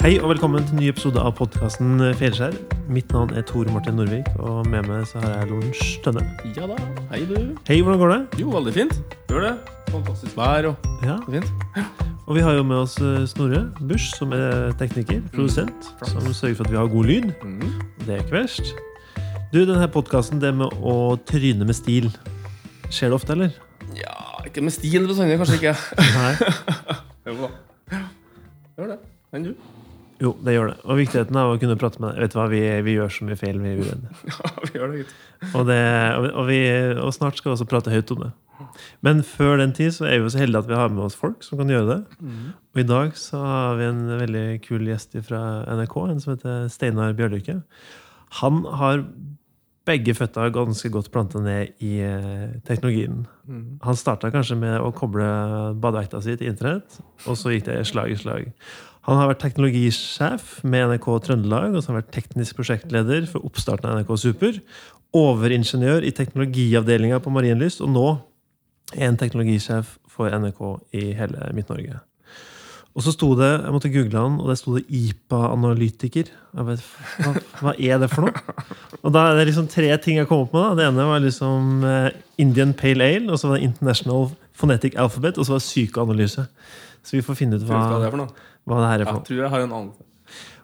Hei og velkommen til en ny episode av podkasten Feilskjær. Mitt navn er Tor Martin Norvik, og med meg så har jeg Lorentz Tønne. Ja da. Hei, du. Hei, hvordan går det? Jo, veldig fint. Gjør det. Fantastisk vær og Ja, fint. Og vi har jo med oss eh, Snorre Busch, som er tekniker, produsent, mm. som sørger for at vi har god lyd. Mm. Det er ikke verst. Du, denne podkasten, det med å tryne med stil, skjer det ofte, eller? Ja, ikke med stil bestandig, kanskje ikke. Nei. Jo da. Gjør det. Enn du? Jo, det gjør det. Og viktigheten av å kunne prate med deg. Vet du hva, vi, vi gjør så mye feil, vi er uredde. Ja, vi gjør det. Og, det, og, vi- og, snart skal vi også prate høyt om det. Men før den tid så er vi så heldige at vi har med oss folk som kan gjøre det. Og i dag så har vi en veldig kul gjest fra NRK, en som heter Steinar Bjørlykke. Han har begge føtta ganske godt planta ned i teknologien. teknologien. Han starta kanskje med å koble badevekta si til internett, og så gikk det slag i slag. Han har vært teknologisjef med NRK Trøndelag, og så har han vært teknisk prosjektleder for oppstarten av NRK Super. Overingeniør i teknologiavdelinga på Marienlyst, og nå er han teknologisjef for NRK i hele Midt-Norge. Og så sto det, jeg måtte google han, og det sto det IPA-analytiker. Hva, hva er det for noe? Og da er det liksom tre ting jeg kom opp med. da. Det ene var liksom eh, Indian Pale Ale, og så var det International Phonetic Alphabet, og så var det psykoanalyse. Så vi får finne ut hva, Hva er det for noe? hva det her er for Jeg tror jeg har en annen.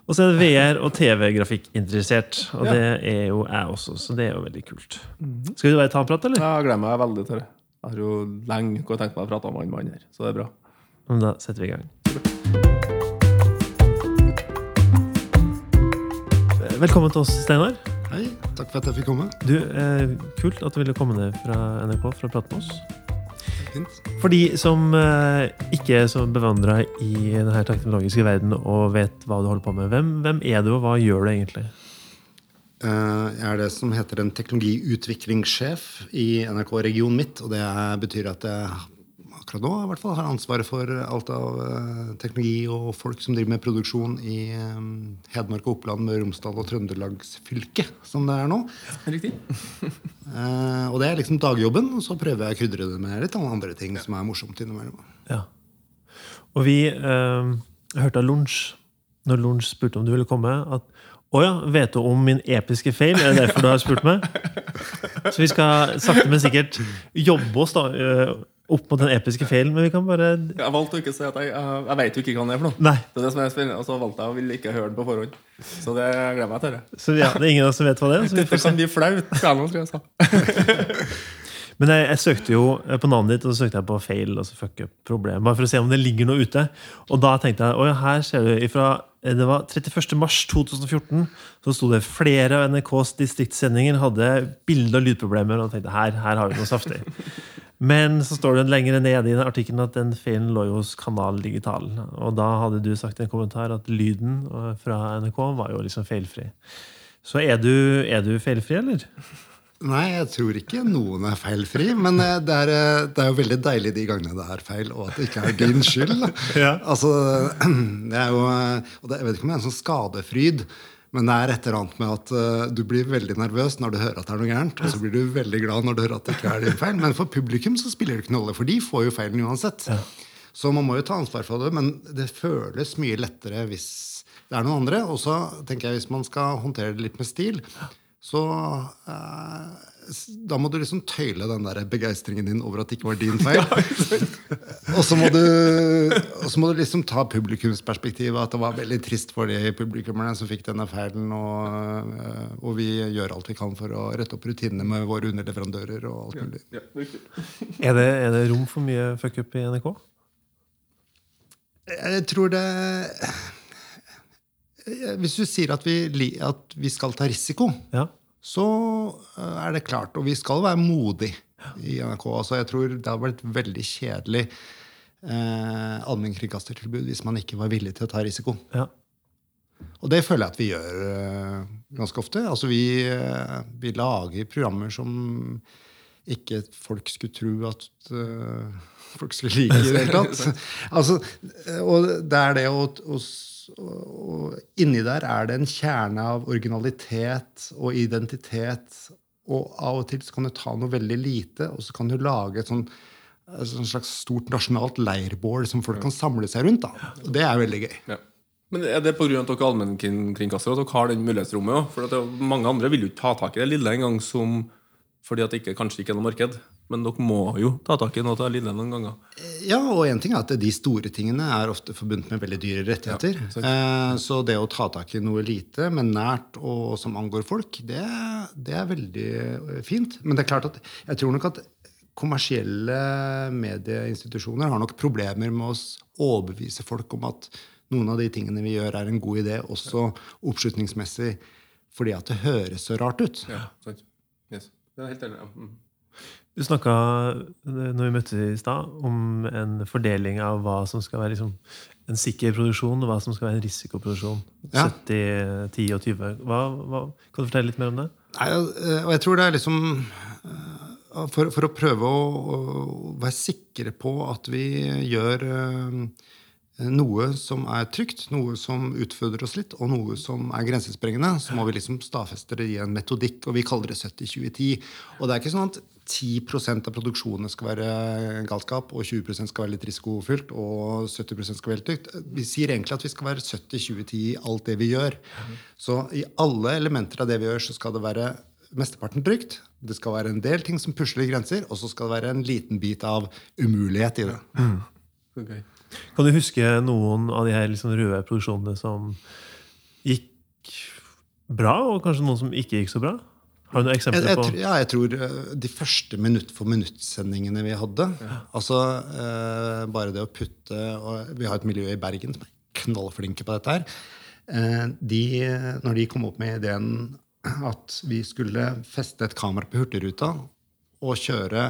Og så er det VR og TV-grafikk-interessert. Og Ja. det er jo jeg også, så det er jo veldig kult. Skal vi bare ta en prat, eller? Jeg gleder meg veldig til det. Jeg har jo lenge gått tenkt meg å prate med han mannen her, så det er bra. Men Da setter vi i gang. Velkommen til oss, Steinar. Hei, takk for at jeg fikk komme. Du, eh, Kult at du ville komme ned fra NRK for å prate med oss. Fint. For de som eh, ikke er så bevandra i denne teknologiske verden og vet hva du holder på med, hvem, hvem er du, og hva gjør du egentlig? Eh, Jeg er det som heter en teknologiutviklingssjef i NRK Region Midt. Og det betyr at jeg akkurat nå i hvert fall har ansvaret for alt av eh, teknologi og folk som driver med produksjon i eh, Hedmark og Oppland, Møre og Romsdal og Trøndelagsfylket, som det er nå. Riktig. uh, Og det er liksom dagjobben. Og så prøver jeg å krydre det med litt andre ting som er morsomt innimellom. Ja. Og vi uh, hørte av Lunsj, når Lunsj spurte om du ville komme, at å ja, vet du om min episke feil? Er det derfor du har spurt meg? Så vi skal sakte, men sikkert jobbe oss da, opp mot den episke feilen, men vi kan bare Jeg valgte å ikke si at jeg Jeg, jeg vet jo ikke hva han er for noe. Nei. Det er det som er spennende. Og så valgte jeg å ville ikke høre det på forhånd. Så det gleder meg til. det. Så ja, det er ingen av oss som vet hva det er. Så vi Dette kan bli flaut. Men jeg, jeg søkte jo eh, på navnet ditt, og så søkte jeg på feil, og så fuck up problem. Bare for å se om det ligger noe ute. Og da tenkte jeg, oi, her ser du ifra eh, det var 31. mars 2014, så sto det flere av NRKs distriktssendinger hadde bilde- og lydproblemer. Og jeg tenkte, her, her har vi noe saftig. Men så står det lenger nede i den artikkelen at den feilen lå hos Kanal Digital. Og da hadde du sagt i en kommentar at lyden eh, fra NRK var jo liksom feilfri. Så er du, er du feilfri, eller? Nei, jeg tror ikke noen er feilfri. Men eh, det er, eh, det er jo veldig deilig de gangene det er feil, og at det ikke er din skyld. Ja. Altså, det er jo, og det, Jeg vet ikke om det er en sånn skadefryd, men det er et eller annet med at uh, du blir veldig nervøs når du hører at det er noe gærent, og så blir du veldig glad når du hører at det ikke er din feil. Men for publikum så spiller det ikke noe rolle, for de får jo feilen uansett. Så man må jo ta ansvar for det, men det føles mye lettere hvis det er noen andre. Og så tenker jeg hvis man skal håndtere det litt med stil, så s- da må du liksom tøyle den der begeistringen din over at det ikke var din feil. og, så må du, og så må du liksom ta publikumsperspektivet, at det var veldig trist for de publikummerne som fikk denne feilen. Og, eh, og vi gjør alt vi kan for å rette opp rutinene med våre underleverandører. og alt mulig. Ja, ja, Er det, er det rom for mye fuck up i NRK? Jeg tror det Hvis du sier at vi, at vi skal ta risiko, Ja. Så eh, er det klart. Og vi skal være modige i NRK. Altså, jeg tror det hadde vært veldig kjedelig eh, allmennkringkastertilbud hvis man ikke var villig til å ta risiko. ja. Og det føler jeg at vi gjør eh, ganske ofte. Altså, vi, eh, vi lager programmer som ikke folk skulle tro at eh, folk skulle like i det hele tatt. Altså, og det er det å, og inni der er det en kjerne av originalitet og identitet. Og av og til så kan du ta noe veldig lite, og så kan du lage et sånn et sånn slags stort nasjonalt leirbål som folk kan samle seg rundt. da. Og det er veldig gøy. Ja. Men er det pga. at dere er allmennkringkastere at dere har den mulighetsrommet? er- mange andre vil jo ikke ta tak i det lille engang som fordi at det ikke, kanskje ikke er noe marked. Men dere må jo ta tak i noe av lille noen ganger. Ja, og en ting er at de store tingene er ofte forbundet med veldig dyre rettigheter. Ja, eh, så det å ta tak i noe lite, men nært og som angår folk, det, det er veldig eh, fint. Men det er klart at jeg tror nok at kommersielle medieinstitusjoner har nok problemer med å overbevise folk om at noen av de tingene vi gjør, er en god idé, også oppslutningsmessig, fordi at det høres så rart ut. Ja, sant. Yes. Det er helt enig. Ja. Mm. Du snakka når vi møttes i stad, om en fordeling av hva som skal være liksom, en sikker produksjon, og hva som skal være en risikoproduksjon. Ja. 70, 10 og 20. Hva, hva, kan du fortelle litt mer om det? Nei, eh, og jeg tror det er liksom eh, For, for å prøve å, å være sikre på at vi gjør eh, noe som er trygt, noe som utfordrer oss litt, og noe som er grensesprengende, så må vi liksom stadfeste det i en metodikk, og vi kaller det 70-20-10. Og det er ikke sånn at 10% av produksjonene skal være galskap, og 20% skal være litt risikofylt, og 70 skal være helt trygt. Vi sier egentlig at vi skal være 70-20-10 i alt det vi gjør. Så i alle elementer av det vi gjør, så skal det være mesteparten trygt. Det skal være en del ting som pusler grenser, og så skal det være en liten bit av umulighet i det. Ok. Kan du huske noen av de her liksom røde produksjonene som gikk bra, og kanskje noen som ikke gikk så bra? Har du noen eksempler jeg, på tror- ja, jeg tror eh, de første minutt for minutt-sendingene vi hadde Altså eh, bare det å putte og Vi har et miljø i Bergen som er knallflinke på dette her. Eh, de, når de kom opp med ideen at vi skulle feste et kamera på Hurtigruta og kjøre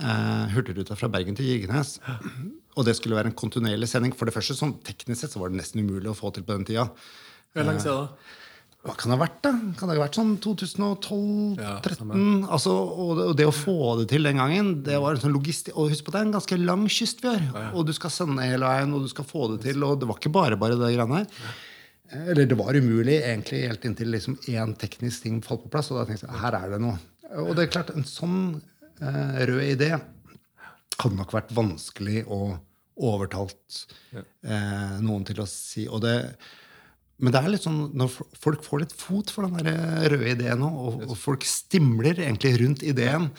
eh, Hurtigruta fra Bergen til Kirkenes og det skulle være en kontinuerlig sending For det første, sånn teknisk sett så var det nesten umulig å få til på den tida. Hvor lenge siden da? Hva kan det ha vært, da? Kan det ha vært sånn 2012-2013? Ja, altså, og, og det å få det til den gangen det var en sånn logistikk, Og husk på det er en ganske lang kyst vi har. Og du skal sende hele veien, og du skal få det til. Og det var ikke bare bare det greiene her. Eller det var umulig egentlig helt inntil liksom én teknisk ting falt på plass. Og da tenkte jeg her er det noe. Og det er klart, en sånn eh, rød idé hadde nok vært vanskelig å overtalt eh, noen til å si. Og det, men det er litt sånn når folk får litt fot for den der røde ideen nå, og, og folk stimler egentlig rundt ideen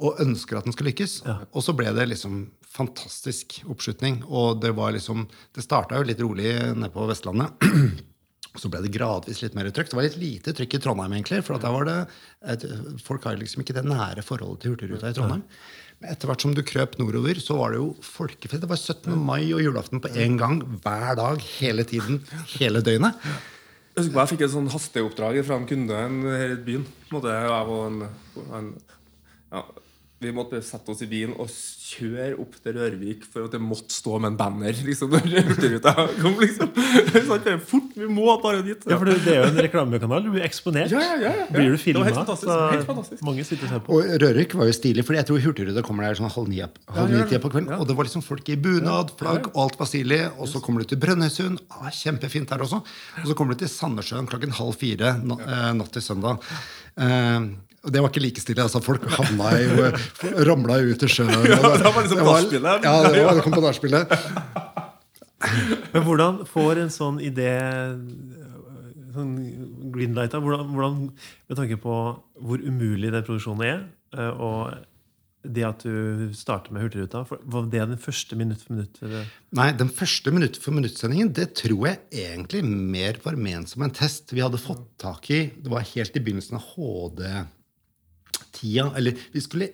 og ønsker at den skal lykkes. Og så ble det liksom fantastisk oppslutning. Og det var liksom Det starta jo litt rolig nede på Vestlandet. Så ble det gradvis litt mer trykk. Det var litt lite trykk i Trondheim, egentlig. For at der var det et, folk har liksom ikke det nære forholdet til Hurtigruta i Trondheim. Etter hvert som du krøp nordover, så var det jo folkefest. Det var 17. mai og julaften på én gang hver dag hele tiden. Hele døgnet. Jeg husker bare jeg fikk et sånn hasteoppdrag fra en kunde her i byen. Og jeg var en, en ja, Vi måtte sette oss i bilen og kjøre opp til Rørvik for at det måtte stå med en banner liksom, når Hurtigruta kom. liksom sånn, det er Fort! Vi må bare dit! Ja, for det det er jo en reklamekanal. Du blir eksponert. Ja, ja, ja, ja. Blir du Det filma? helt fantastisk, helt fantastisk. Mange sitter og ser på. Og Rørvik var jo stilig, for jeg tror Hurtigruta kommer der sånn halv ni- halv ni-tida på kvelden. Og det var liksom folk i bunad, flagg, og alt var stilig. Og så kommer du til Brønnøysund. Ah, kjempefint der også. Og så kommer du til Sandnessjøen klokken halv fire eh, natt til søndag. Eh, og det var ikke likestilling. altså Folk havna i ramla ut i sjøen. Ja, det var liksom nachspielet. Ja, det, var, det kom på nachspielet. Men hvordan får en sånn idé sånn greenlighta? Hvordan, hvordan, med tanke på hvor umulig den produksjonen er, eh, og det at du starter med Hurtigruta Var det den første minutt for minutt? eller? Nei, den første minutt for minutt-sendingen det tror jeg egentlig mer var ment som en test. Vi hadde fått tak i Det var helt i begynnelsen av HD-tida. Eller vi skulle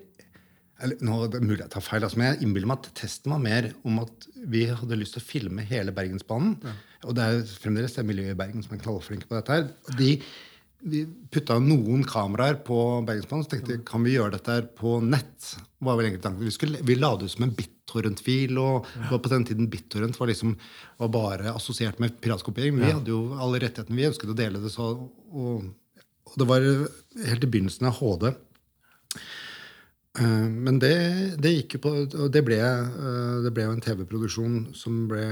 eller, nå er det mulig jeg tar feil, altså, men jeg innbiller meg at testen var mer om at vi hadde lyst til å filme hele Bergensbanen. Og det er fremdeles det miljøet i Bergen som er knallflinke på dette. her. Og De, vi putta noen kameraer på Bergensbanen så tenkte vi, kan vi gjøre dette her på nett. var vel egentlig tanken. Vi, skulle, vi la det ut som en BitTorrent-fil. og ja. var På den tiden BitTorrent var, liksom, var bare assosiert med piratkopiering. Men vi hadde jo alle rettighetene. Vi ønsket å dele det. så, og, og det var helt i begynnelsen av HD. Eh, Men det, det gikk jo på Og det ble, eh, det ble jo en TV-produksjon som ble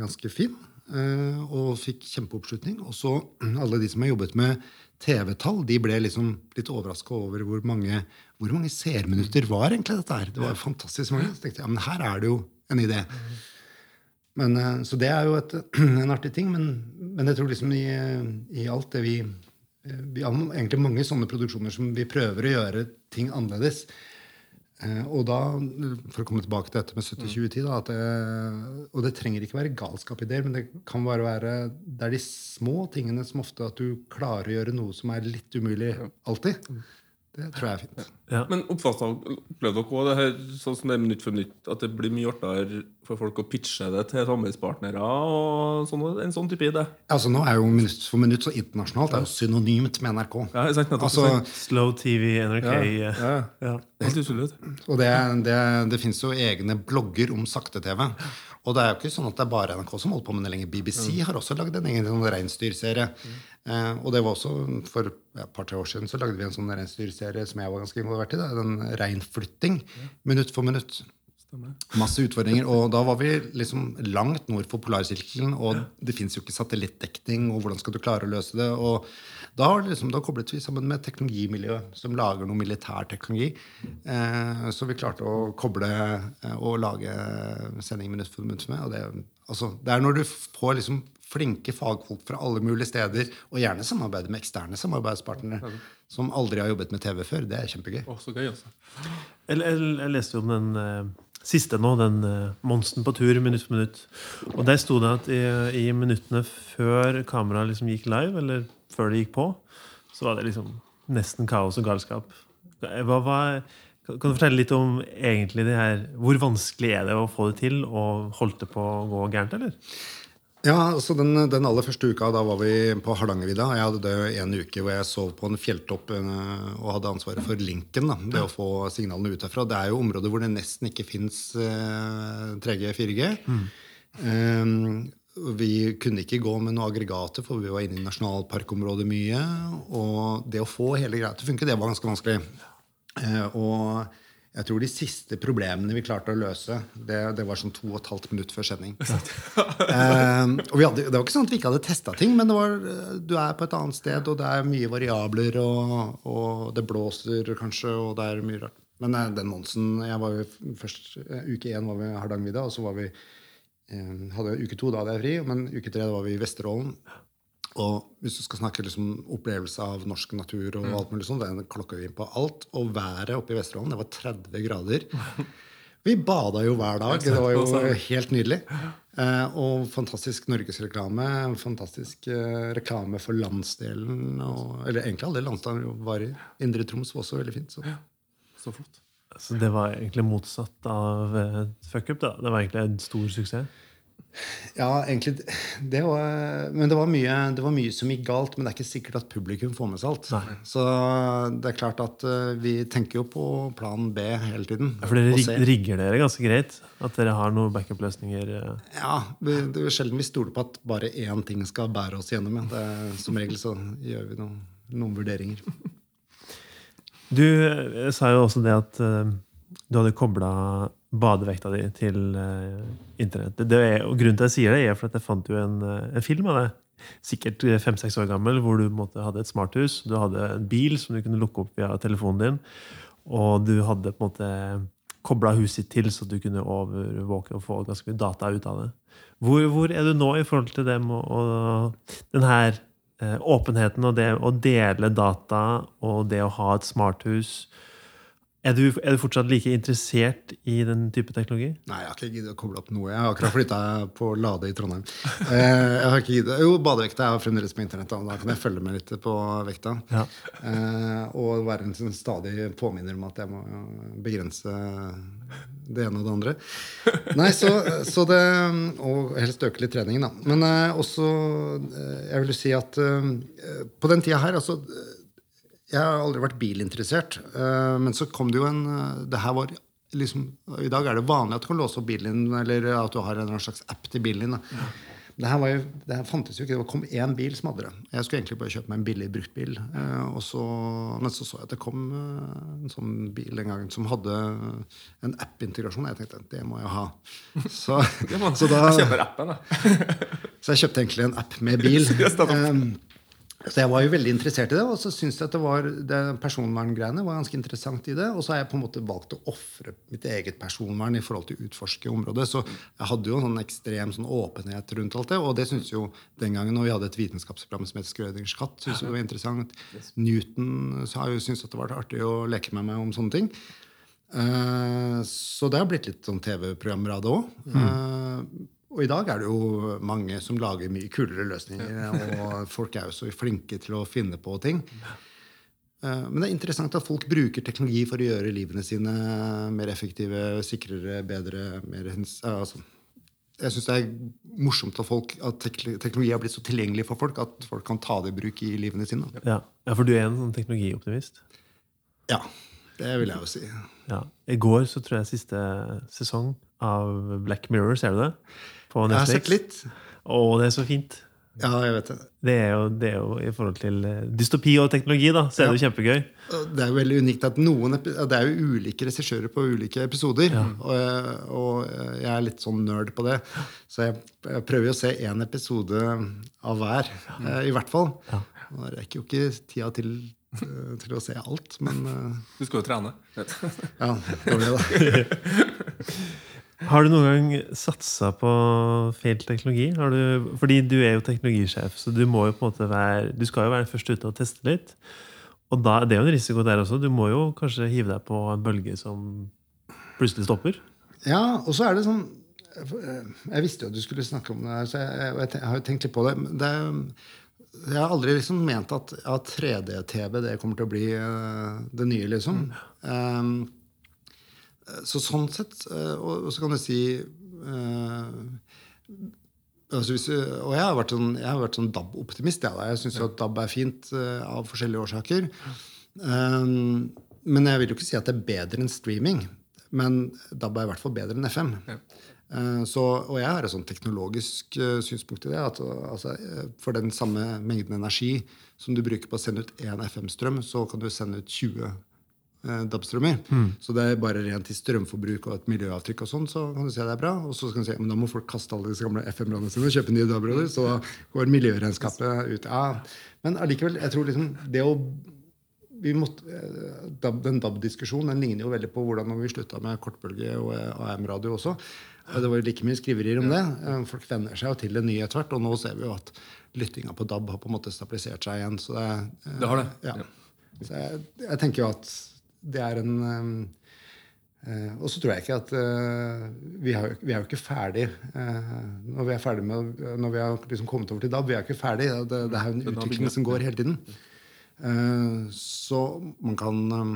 ganske fin. eh, Og fikk kjempeoppslutning. Og så alle de som har jobbet med TV-tall, de ble liksom litt overraska over hvor mange, hvor mange seerminutter var egentlig dette her. Det var jo fantastisk mange. Så tenkte jeg ja, men her er det jo en idé. Men, eh, så det er jo et, en artig ting. Men, men jeg tror liksom i, i alt det vi Vi har egentlig mange sånne produksjoner som vi prøver å gjøre ting annerledes. Eh, Og da, for å komme tilbake til dette med 70-20-10 det, Og det trenger ikke være galskap-ideer, men det kan bare være Det er de små tingene som ofte at du klarer å gjøre noe som er litt umulig alltid. Det tror jeg er fint. Ja. Men oppfatta opplevde dere også det her sånn som det er minutt for minutt, at det blir mye artigere for folk å pitche det til samarbeidspartnere og sånn, en sånn type idé? Altså Nå er jo Minutt for minutt så internasjonalt. Det er jo synonymt med NRK. Ja, exakt. sant, nettopp, Altså. Slow TV, NRK ja, ja. ja. Det Helt utrolig. Og det, det, det fins jo egne blogger om sakte-TV. Og det er jo ikke sånn at det er bare NRK som holder på med det lenger. BBC har også lagd en egen sånn reinsdyrserie. Eh, og det var også for ja, et par-tre år siden så lagde vi en sånn reinsdyrserie som jeg var ganske involvert i. Da, Den reinflytting. Minutt for minutt. Stemmer. Masse utfordringer. Og da var vi liksom langt nord for polarsirkelen, og det fins jo ikke satellittdekning, og hvordan skal du klare å løse det? Og da, har det liksom, da koblet vi sammen med teknologimiljøet som lager noe militær teknologi. Eh, så vi klarte å koble eh, og lage sending minutt for minutt med. Og det, altså, det er når du får liksom flinke fagfolk fra alle mulige steder, og gjerne samarbeide med eksterne samarbeidspartnere som aldri har jobbet med TV før. Det er kjempegøy. Oh, så gøy, altså. Jeg, jeg, jeg leste jo om den eh, siste nå, den eh, Monsten på tur, minutt for minutt. Og der sto det at i, i minuttene før kameraet liksom gikk live, eller før det gikk på, så var det liksom nesten kaos og galskap. Hva, hva, kan du fortelle litt om egentlig det her Hvor vanskelig er det å få det til, og holdt det på å gå gærent, eller? Ja, altså den, den aller første uka da var vi på Hardangervidda. Jeg hadde det en uke hvor jeg sov på en fjelltopp øh, og hadde ansvaret for linken. da, Det å få signalene ut derfra. Det er jo områder hvor det nesten ikke fins 3G, 4G. Um, vi kunne ikke gå med noe aggregater, for vi var inne i nasjonalparkområdet mye. Og det å få hele greia til å funke, det var ganske vanskelig. Eh, og jeg tror de siste problemene vi klarte å løse, det, det var sånn to og et halvt minutt før sending. Eh, og vi hadde, det var ikke sånn at vi ikke hadde testa ting, men det var, eh, du er på et annet sted, og det er mye variabler, og, og det blåser kanskje, og det er mye rart. Men den Monsen jeg var jo først, Uke én var vi i Hardangervidda, og så var vi hadde uke to, da hadde jeg fri, men uke tre da var vi i Vesterålen. Og hvis du skal snakke liksom opplevelse av norsk natur, og alt mulig sånt, det klokka vi inn på alt. Og været oppe i Vesterålen, det var 30 grader. Vi bada jo hver dag. Det var jo helt nydelig. Eh, og fantastisk norgesreklame. Fantastisk eh, reklame for landsdelen. Og, eller egentlig alle landsdeler var i. Indre Troms var også veldig fint. Så. Så flott. Så det var egentlig motsatt av eh, fuck up, da. Det var egentlig en stor suksess. Ja, egentlig det var, Men det var, mye, det var mye som gikk galt, men det er ikke sikkert at publikum får med seg alt. Nei. Så det er klart at eh, vi tenker jo på plan B hele tiden. Ja, for dere rig- C. rigger dere ganske greit? At dere har noen backup-løsninger? eh. Ja, det er sjelden vi stoler på at bare én ting skal bære oss gjennom. Ja. Det som regel så gjør vi noen, noen vurderinger. Du eh, sa jo også det at eh, du hadde kobla badevekta di til eh, internett. Det er, og grunnen til at jeg sier det, er for at jeg fant jo en, en film av det. Sikkert fem-seks år gammel, hvor du måte, hadde et smarthus. Du hadde en bil som du kunne lukke opp via telefonen din. Og du hadde på en måte kobla huset til, så du kunne overvåke og få ganske mye data ut av det. Hvor, hvor er du nå i forhold til det med å, den her åpenheten og det å dele data og det å ha et smarthus? Er du, er du fortsatt like interessert i den type teknologi? Nei, jeg har ikke giddet å koble opp noe. Jeg har akkurat flytta på Lade i Trondheim. Eh, jeg har ikke giddet. Jo, badevekta er fremdeles på internett. Da. kan jeg følge med litt på vekta. Ja. Eh, og være en sånn stadig påminner om at jeg må begrense det ene og det andre. Nei, så, så det Og helst øke litt treningen, da. Men eh, også Jeg vil si at på den tida her altså jeg har aldri vært bilinteressert. eh, Men så kom det jo en eh, det her var liksom, I dag er det vanlig at du kan låse opp bilen din, eller at du har en slags app til bilen din. da. Det her, var jo, det her fantes jo ikke. Det kom én bil som hadde det. Jeg skulle egentlig bare kjøpe meg en billig bruktbil. eh, så, men så så jeg at det kom eh, en sånn bil en gang som hadde en app-integrasjon. Jeg tenkte det må jeg ha. Så, så da Jeg appen, da. så jeg kjøpte egentlig en app med bil. Ehm, Så jeg var jo veldig interessert i det, og så syns jeg at det var det personverngreiene var ganske interessant i det. Og så har jeg på en måte valgt å ofre mitt eget personvern i forhold til å utforske området. Så jeg hadde jo en sånn ekstrem sånn åpenhet rundt alt det, og det syns jo den gangen når vi hadde et vitenskapsprogram som het Skrødingers katt, syntes det var interessant. Newton har jo syntes at det var artig å leke med meg om sånne ting. Eh, så det har blitt litt sånn TV-programmer av det òg. Og i dag er det jo mange som lager mye kulere løsninger. Og folk er jo så flinke til å finne på ting. Eh, Men det er interessant at folk bruker teknologi for å gjøre livene sine mer effektive, sikrere, bedre mer hens... Altså, jeg syns det er morsomt at, folk, at teknologi har blitt så tilgjengelig for folk at folk kan ta det i bruk i livene sine. Ja. ja, for du er en sånn teknologioptimist. Ja, det vil jeg jo si. Ja. I går så tror jeg siste sesong av Black Mirror, ser du det? På Jeg har sett litt. Å, det er så fint. Ja, jeg vet det. Det er jo, det er jo i forhold til eh, dystopi og teknologi, da, så er det jo kjempegøy. Det er jo veldig unikt at noen Det er jo ulike regissører på ulike episoder. Og, og jeg er litt sånn nerd på det. Så jeg, jeg prøver jo å se én episode av hver, ja. i hvert fall. Nå rekker jo ikke tida til, eh, til å se alt, men eh, Du skal jo trene. ja, det blir da. Har du noen gang satsa på feil teknologi? Har du, fordi du er jo teknologisjef, så du må jo på en måte være Du skal jo være først ute og teste litt. Og da, det er jo en risiko der også. Du må jo kanskje hive deg på en bølge som plutselig stopper. Ja, og så er det sånn Jeg visste jo at du skulle snakke om det, her, så jeg, jeg, jeg har jo tenkt litt på det. det jeg har aldri liksom ment at, at 3D-TV det kommer til å bli eh, det nye, liksom. Um, så sånn sett eh, Og, og så kan du si eh, altså hvis, Og jeg har vært sånn, jeg har vært sånn DAB-optimist. Jeg, jeg syns at DAB er fint eh, av forskjellige årsaker. Um, men jeg vil jo ikke si at det er bedre enn streaming. Men DAB er i hvert fall bedre enn FM. Eh, Så, og jeg har et sånn teknologisk uh, synspunkt i det. At uh, altså, eh, for den samme mengden energi som du bruker på å sende ut én FM-strøm, så kan du sende ut 20 eh, DAB-strømmer. Så det er bare rent til strømforbruk og et miljøavtrykk, og sånn, så kan du si det er bra. Og så kan du si men da må folk kaste alle disse gamle FM-radioene sine og kjøpe nye DAB-radioer. Så går miljøregnskapet ut. Ja. Men allikevel, jeg tror liksom det å vi måtte, eh, den DAB-diskusjonen den ligner jo veldig på hvordan vi slutta med kortbølge og eh, AM-radio også. Det var jo like mye skriverier om det. Folk venner seg jo til det nye etter hvert. Og nå ser vi jo at lyttinga på DAB har på en måte stabilisert seg igjen. Så det, Det har det. Ja. Så jeg, jeg tenker jo at det er en eh, eh, Og så tror jeg ikke at eh, vi, har, vi er jo ikke ferdig eh, når vi er ferdig med Når vi har liksom kommet over til DAB. Vi er jo ikke ferdig. Det, det er jo en utvikling som går hele tiden. Eh, så man kan eh,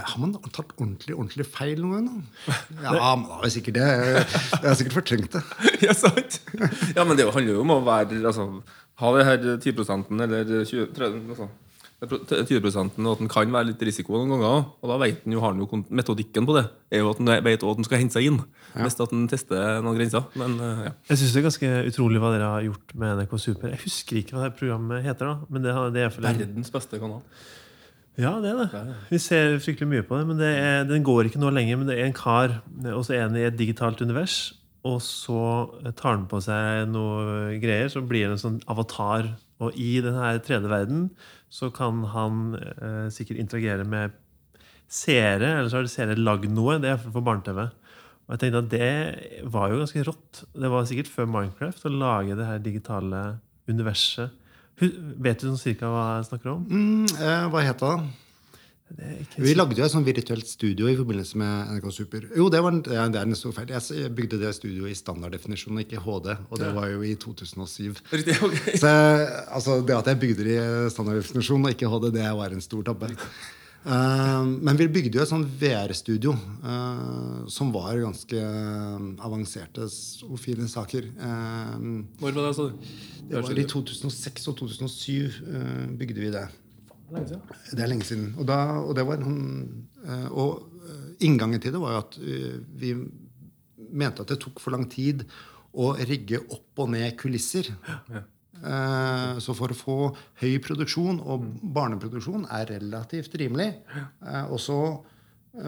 Har man tatt ordentlig ordentlig feil noen gang? Ja, man har jo sikkert det. Jeg har sikkert fortrengt det. ja, sant? Ja, men det handler jo om å være altså, Ha det her 10 eller 20 30, altså, 20 og at den kan være litt risiko noen ganger. Og da vet den jo, har den jo metodikken på det. er jo at den vet at den skal hente seg inn. Hvis at den tester noen grenser. Men eh, ja. Jeg syns det er ganske utrolig hva dere har gjort med NRK Super. Jeg husker ikke hva det programmet heter, da. Men det, det er for Verdens beste kanal. Ja, det er det. Vi ser fryktelig mye på det. Men det er, den går ikke nå lenger. Men det er en kar, og så er han i et digitalt univers. Og så tar han på seg noe greier, så blir det en sånn avatar. Og i denne 3D-verden så kan han eh, sikkert interagere med seere, eller så har seere lagd noe. Det er for barne-TV. Og jeg tenkte at det var jo ganske rått. Det var sikkert før Minecraft å lage det her digitale universet. Vet du sånn cirka hva jeg snakker om? Mm, eh, hva het det? da? Det er ikke Vi lagde jo et sånn virtuelt studio i forbindelse med NRK Super. Jo, det, var, ja, det er en stor feil. Jeg bygde det studioet i standarddefinisjon, ikke HD. Og det var jo i 2007. Riktig, okay. Så altså, det at jeg bygde det i standarddefinisjon og ikke HD, det var en stor tabbe. Uh, men vi bygde jo et sånn VR-studio uh, som var ganske avanserte og fine saker. Uh, Når var det, sa du? det var I 2006 og 2007 eh, bygde vi det. Lenge siden. Det er lenge siden. Og, da, og, det var en, eh, og eh, inngangen til det var at eh, vi mente at det tok for lang tid å rigge opp og ned kulisser. Ja. Så for å få høy produksjon, og barneproduksjon er relativt rimelig også,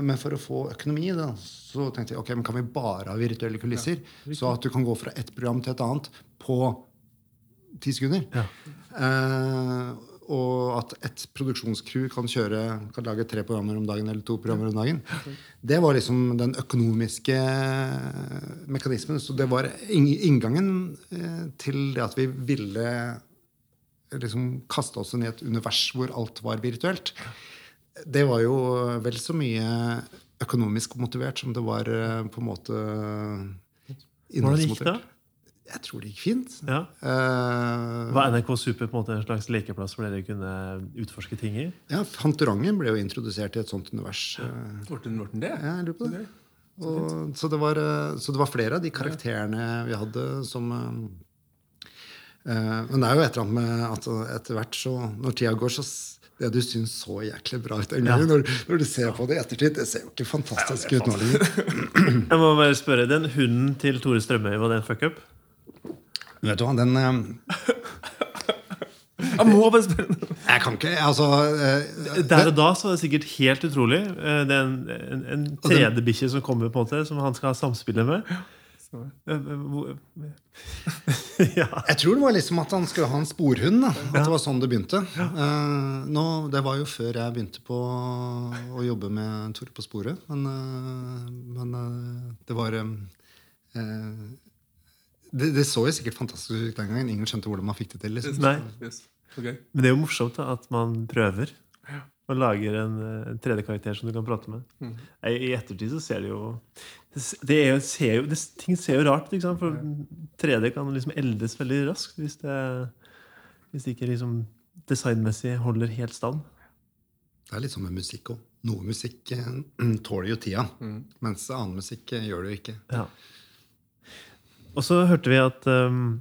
Men for å få økonomi da, så tenkte jeg ok, men kan vi bare ha virtuelle kulisser? så at du kan gå fra ett program til et annet på ti sekunder. Ja. Eh, og at et produksjonscrew kan, kjøre, kan lage tre programmer om dagen eller to programmer om dagen. Det var liksom den økonomiske mekanismen. Så det var inngangen eh, til det at vi ville liksom kaste oss inn i et univers hvor alt var virtuelt. Det var jo vel så mye økonomisk motivert som det var eh, på en måte Hvordan gikk det? Jeg tror det gikk fint. Ja. Uh, Var NRK Super på en måte en slags lekeplass hvor dere kunne utforske ting i? Ja, Fantorangen ble jo introdusert i et sånt univers. eh, Ble den- det? Ja, jeg lurer på det. Og, så, det var, eh, så det var flere av de karakterene vi hadde som eh, eh, Men det er jo et eller annet med at etter hvert, så når tida går, så det du syns så jæklig bra ut en gang, Ja. når, når du ser på det i ettertid, det ser jo ikke fantastisk ut nå lenger. Jeg må bare spørre, Den hunden til Tore Strømøy, var det en fuck Vet du hva, den eh, Jeg må bare spørre! Jeg kan ikke Altså eh, Der og da så er det sikkert helt utrolig. Eh, Det er en, en, en 3D-bikkje som kommer, på en måte som han skal ha samspillet med. Ja. Jeg tror det var liksom at han skulle ha en sporhund. da At det var sånn det begynte. Uh, nå, det var jo før jeg begynte på å jobbe med Tore på sporet. Men, uh, men uh, det var um, eh, det, det så jo sikkert fantastisk ut den gangen. Ingen skjønte hvordan man fikk det til. liksom Nei. Yes. Okay. Men det er jo morsomt da, at man prøver. Og lager en, en 3D-karakter som du kan prate med. I, I ettertid så ser det jo Det, det er jo, ser jo det, Ting ser jo rart ut? For 3D kan liksom eldes veldig raskt hvis det, hvis det ikke liksom designmessig holder helt stand. Det er litt som med musikk òg. Noe musikk eh, tåler jo tida, mens annen musikk eh, gjør det jo ikke. Ja. Og så hørte vi at um,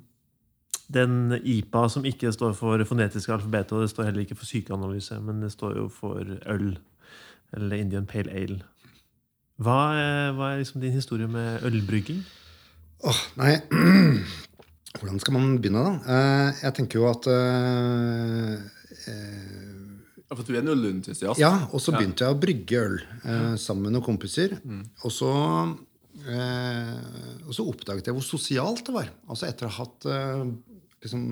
den IPA som ikke står for fonetiske alfabetet, og det står heller ikke for sykeanalyse, men det står jo for øl. Eller Indian Pale Ale. Hva er, hva er liksom din historie med ølbrygging? Åh, nei Hvordan skal man begynne, da? Eh, jeg tenker jo at uh, uh, Ja, for du er en ølentusiast? Ja, og så begynte jeg å brygge øl uh, sammen med noen kompiser. Og, så, og så oppdaget jeg hvor sosialt det var. Altså etter å ha hatt eh, liksom,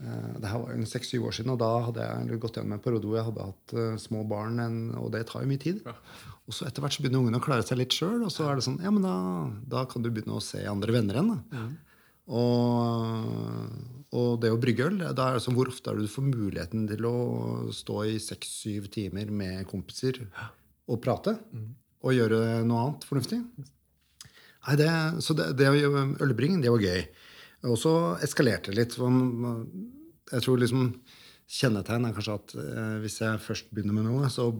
eh, Det her var jo seks-syv år siden, og da hadde jeg gått gjennom en periode hvor jeg hadde hatt eh, små barn, en, og det tar jo mye tid. Og så etter hvert så begynner ungene å klare seg litt sjøl, og så er det sånn Ja, men da, da kan du begynne å se andre venner igjen. da. Og, og det å brygge øl, da er det sånn, hvor ofte er det du får muligheten til å stå i seks-syv timer med kompiser og prate? Og gjøre noe annet fornuftig? Nei, det, så det, det ølbrygging, det var gøy. Og så eskalerte det litt. for Jeg tror liksom kjennetegn er kanskje at eh, hvis jeg først begynner med noe, så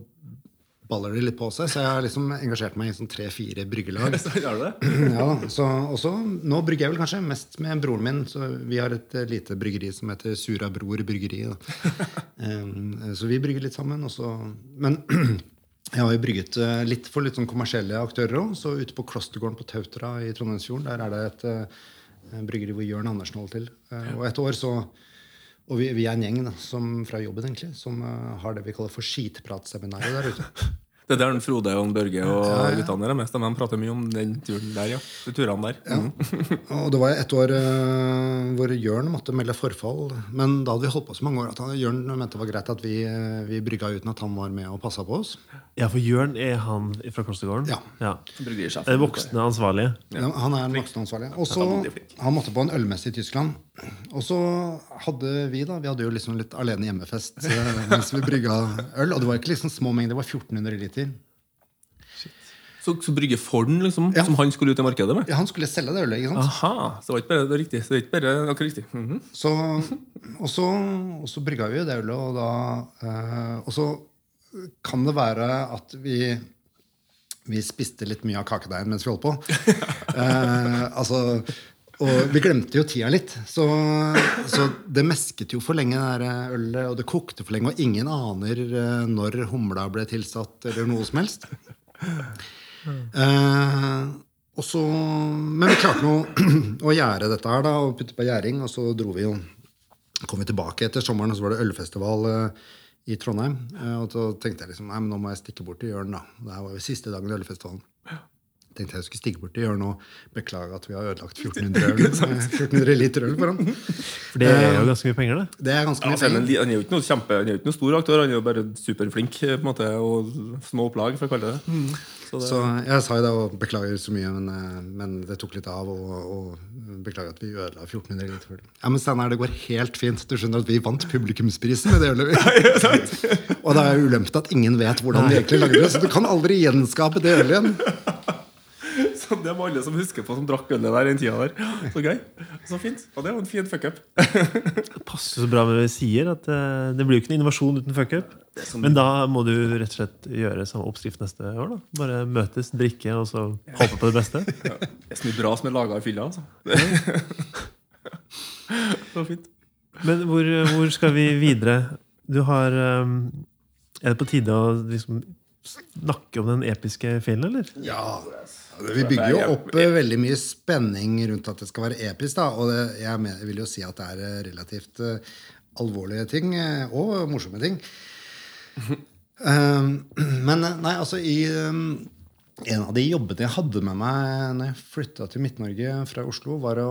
baller det litt på seg. Så jeg har liksom engasjert meg i sånn tre-fire bryggelag. Ja, så også, Nå brygger jeg vel kanskje mest med broren min. Så Vi har et eh, lite bryggeri som heter Sura Bror Bryggeri. Så vi brygger litt sammen. Og så, men jeg har jo brygget eh, litt for litt sånn kommersielle aktører òg. Så ute på Klostergården på Tautra i Trondheimsfjorden der er det et eh, bryggeri hvor Jørn Andersen holder til. Eh, og et år så og vi, vi er en gjeng da, som, fra jobben egentlig, som uh, har det vi kaller for skitpratseminaret der ute. Det er der den Frode og Børge og Ja, ja. guttene er mest. De prater mye om den turen der, ja. De turene der. Mhm. Og det var et år uh, hvor Jørn måtte melde forfall. Men da hadde vi holdt på så mange år at han, Jørn mente det var greit at vi, eh, vi brygga uten at han var med og passa på oss. Ja, for Jørn er han fra Klostergården? Ja. ja. Den voksne ansvarlige? Ja, Han er den voksne ansvarlige. Og så. Han måtte på en ølmesse i Tyskland. Og så hadde vi da Vi hadde jo liksom litt alene hjemmefest eh, mens vi brygga øl. Og det var ikke liksom små mengder, det var 1400 liter. Så, så brygge Forden, liksom, Ja. som han skulle ut i markedet med? Ja, Han skulle selge det ølet. ikke sant? Aha, så det var ikke bare det var riktig. Så det var ikke bare akkurat riktig. -hmm. Så, og, så, og så brygga vi jo det ølet, og da eh, Og så kan det være at vi vi spiste litt mye av kakedeigen mens vi holdt på. Eh, altså, og vi glemte jo tida litt. Så, så det mesket jo for lenge, det der ølet, og det kokte for lenge, og ingen aner eh, når humla ble tilsatt, eller noe som helst. Eh, og så, men vi klarte nå å gjære dette her da, og putte på gjæring, og så dro vi jo kom vi tilbake etter sommeren, og så var det ølfestival eh, i Trondheim. Eh, og så tenkte jeg liksom, nei, men nå må jeg stikke bort til Jørn. da. Det her var jo siste dagen i ølfestivalen. Tenkte jeg skulle stige bort og gjøre og Beklage at vi har ødelagt 1400, øl, eh, 1400 liter øl for ham. For det er jo ganske mye penger, det. Det er ganske mye ja, penger. han er jo ikke noe kjempe Han er jo ikke noe stor aktør, han er jo bare superflink eh, på en måte, og små opplag, for å kalle det det. Så det Så jeg sa jo da og beklager så mye, men, eh, men det tok litt av. Og, og beklager at vi ødela 1400 liter øl. Ja, men Steinar, det går helt fint. Du skjønner at vi vant publikumsprisen med det ølet. vi. og det er ulempen at ingen vet hvordan vi egentlig lagde det, så du kan aldri gjenskape det ølet igjen. Så det var alle som husker på, som drakk ølet der den tida der. Så gøy. Så fint. Og det var en fin fuckup. Det passer så bra med det vi sier, at eh, det blir jo ikke noen innovasjon uten fuckup. Men da må du rett og slett gjøre samme oppskrift neste år. da Bare møtes, drikke og så håpe på det beste. Det er så mye bra som er laga i fylla, altså. Så fint. Men hvor, hvor skal vi videre? Du har um, Er det på tide å liksom snakke om den episke filmen, eller? Ja, Vi bygger jo opp eh, veldig mye spenning rundt at det skal være episk. da, Og det, jeg vil jo si at det er eh, relativt eh, alvorlige ting og morsomme ting. Um, men nei, altså i En av de jobbene jeg hadde med meg når jeg flytta til Midt-Norge fra Oslo, var å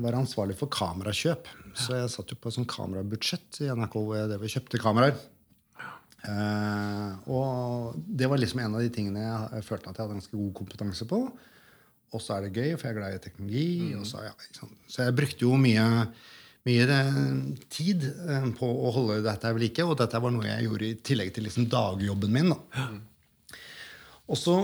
være ansvarlig for kamerakjøp. Så jeg satt jo på et sånt kamerabudsjett i NRK hvor jeg kjøpte kameraer. Eh, og det var liksom en av de tingene jeg, følte at jeg hadde ganske god kompetanse på. Og så er det gøy, for jeg er glad i teknologi. Og så, ja, så jeg brukte jo mye, mye eh, tid eh, på å holde dette ved like. Og dette var noe jeg gjorde i tillegg til liksom dagjobben min. Da. Og så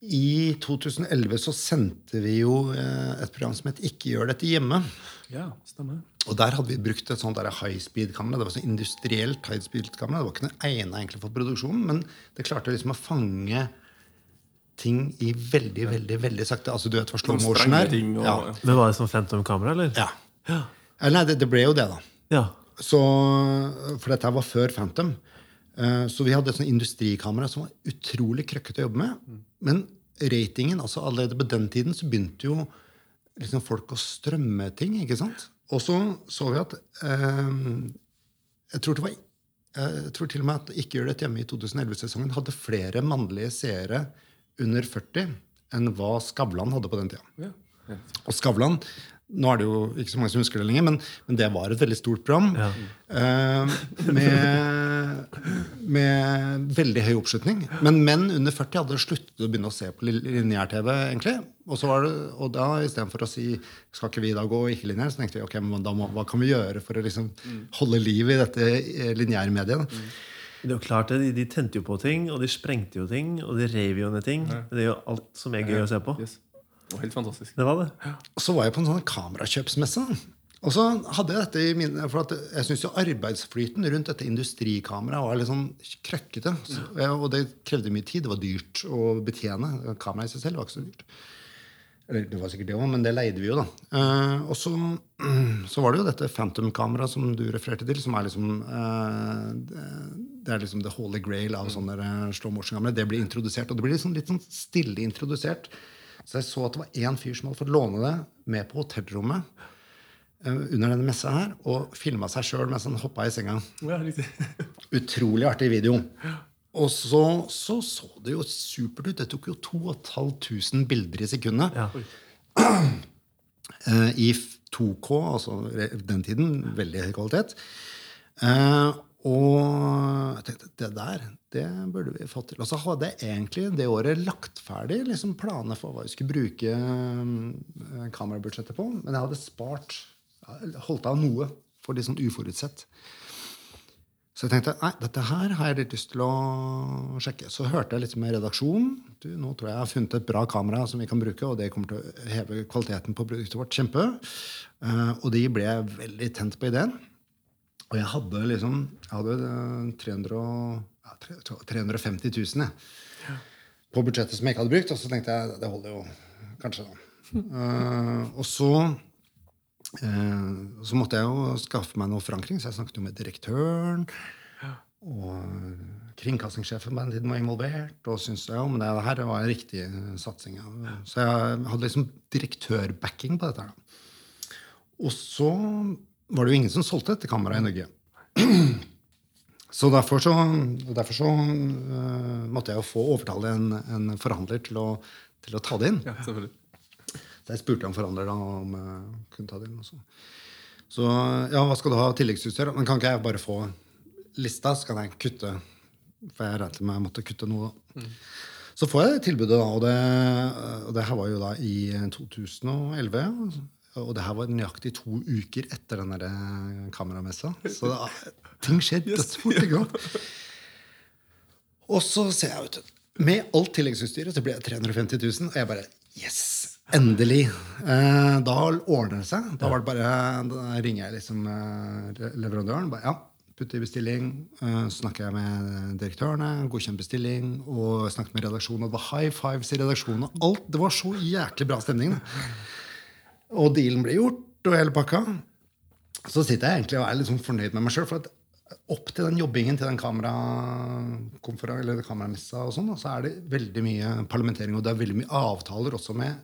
i 2011 så sendte vi jo et program som het Ikke gjør dette hjemme. Ja, stemmer. Og der hadde vi brukt et sånt der high speed-kamera. Det var sånn industrielt high speed-kamera. Det var ikke noe egnet egentlig for produksjonen, men det klarte liksom å fange ting i veldig, veldig veldig sakte. Altså du vet hva slow Sånn motion er? og- Ja. Det Var det som Phantom-kamera, eller? ja. Ja. Eller Nei, det, det ble jo det, da. ja. Så, for dette var før Phantom. Eh, Så vi hadde et sånt industrikamera som var utrolig krøkkete å jobbe med. Men ratingen, altså allerede på den tiden, så begynte jo liksom folk å strømme ting. ikke sant? Og så så vi at eh, Jeg tror det var eh, jeg tror til og med at Ikke gjør det hjemme i 2011-sesongen hadde flere mannlige seere under 40 enn hva Skavlan hadde på den tida. Ja. Ja. Og Skavlan Nå er det jo ikke så mange som husker det lenger, men, men det var et veldig stort program. Ja. eh, med, med veldig høy oppslutning. Men menn under 40 hadde sluttet å begynne å se på lineær-TV. egentlig. Og, så var det, og da istedenfor å si skal ikke vi da gå ikke-lineær, så tenkte vi ok, men da må, hva kan vi gjøre for å liksom holde liv i dette eh, lineærmediet? da? Det er jo klart de, de tente jo på ting, og de sprengte jo ting, og de rev jo ned ting. Det er jo alt som er gøy å se på. Yes. Det var helt fantastisk. Det var det. Og så var jeg på en sånn kamerakjøpsmesse. Og så hadde jeg dette i minne, for at jeg syns jo arbeidsflyten rundt dette industrikameraet var litt sånn krøkkete. Så, og det krevde mye tid. Det var dyrt å betjene. Kameraet i seg selv var ikke så dyrt. Eller det var sikkert det òg, men det leide vi jo, da. Eh, og så, så var det jo dette Phantom-kameraet som du refererte til, som er liksom eh, det- er liksom the holy grail av sånne eh, slow motion-kameraer. Det blir introdusert, og det blir liksom litt sånn stille introdusert. Så jeg så at det var én fyr som hadde fått låne det med på hotellrommet eh, under denne messa her, og filma seg sjøl mens han hoppa i senga. Ja. Utrolig artig video. Og så, så så det jo supert ut. Det tok jo 2500 bilder i sekundet. Ja. Eh, I 2K, altså den tiden, veldig høy kvalitet. Eh, og jeg tenkte det der, det burde vi fått til. Og så hadde jeg egentlig det året lagt ferdig liksom planer for hva vi skulle bruke eh, kamerabudsjettet på. Men jeg hadde spart, holdt av noe for litt sånn uforutsett. Så jeg tenkte nei, dette her har jeg litt lyst til å sjekke. Så hørte jeg litt med redaksjonen. Du, nå tror jeg jeg har funnet et bra kamera som vi kan bruke, og det kommer til å heve kvaliteten på produktet vårt kjempe. Eh, og de ble veldig tent på ideen. Og jeg hadde liksom jeg hadde eh, 300, og- ja, 350 000 jeg, på budsjettet som jeg ikke hadde brukt. Og så tenkte jeg det holder jo kanskje, da. Uh, og så uh, så måtte jeg jo skaffe meg noe forankring, så jeg snakket jo med direktøren. Og kringkastingssjefen på den tiden var involvert. Og syntes ja, men det her var en riktig satsing. ja. Så jeg hadde liksom direktørbacking på dette. her. Og så var det jo ingen som solgte dette kameraet i Norge. Så derfor så, derfor så uh, måtte jeg jo få overtale en, en forhandler til å, til å ta det inn. Ja, selvfølgelig. Så jeg spurte en forhandler da om jeg kunne ta det inn. Også. Så ja, hva skal du ha av tilleggsutstyr? Men kan ikke jeg bare få lista, så kan jeg kutte? For jeg regnet med jeg måtte kutte noe. da. Så får jeg tilbudet, da, og det, og det her var jo da i 2011. Og det her var nøyaktig to uker etter den der kameramessa. Så da, ting skjer dødsfort. ikke sant? Og så ser jeg ut Med alt tilleggsutstyret så blir jeg 350 000, og jeg bare Yes! Endelig. Eh, da ordner det seg. Da, var det bare, da ringer jeg liksom eh, leverandøren. Bare, ja, putter i bestilling. Eh, snakker jeg med direktørene, godkjent bestilling. Og snakket med redaksjonen. Og det var high fives i redaksjonen. og Alt, det var så jæklig bra stemning. Da. Og dealen ble gjort, og hele pakka. Så sitter jeg egentlig og er sånn fornøyd med meg sjøl. For at opp til den jobbingen til den kamera eller kameramessa, og sånn, så er det veldig mye parlamentering. Og det er veldig mye avtaler også med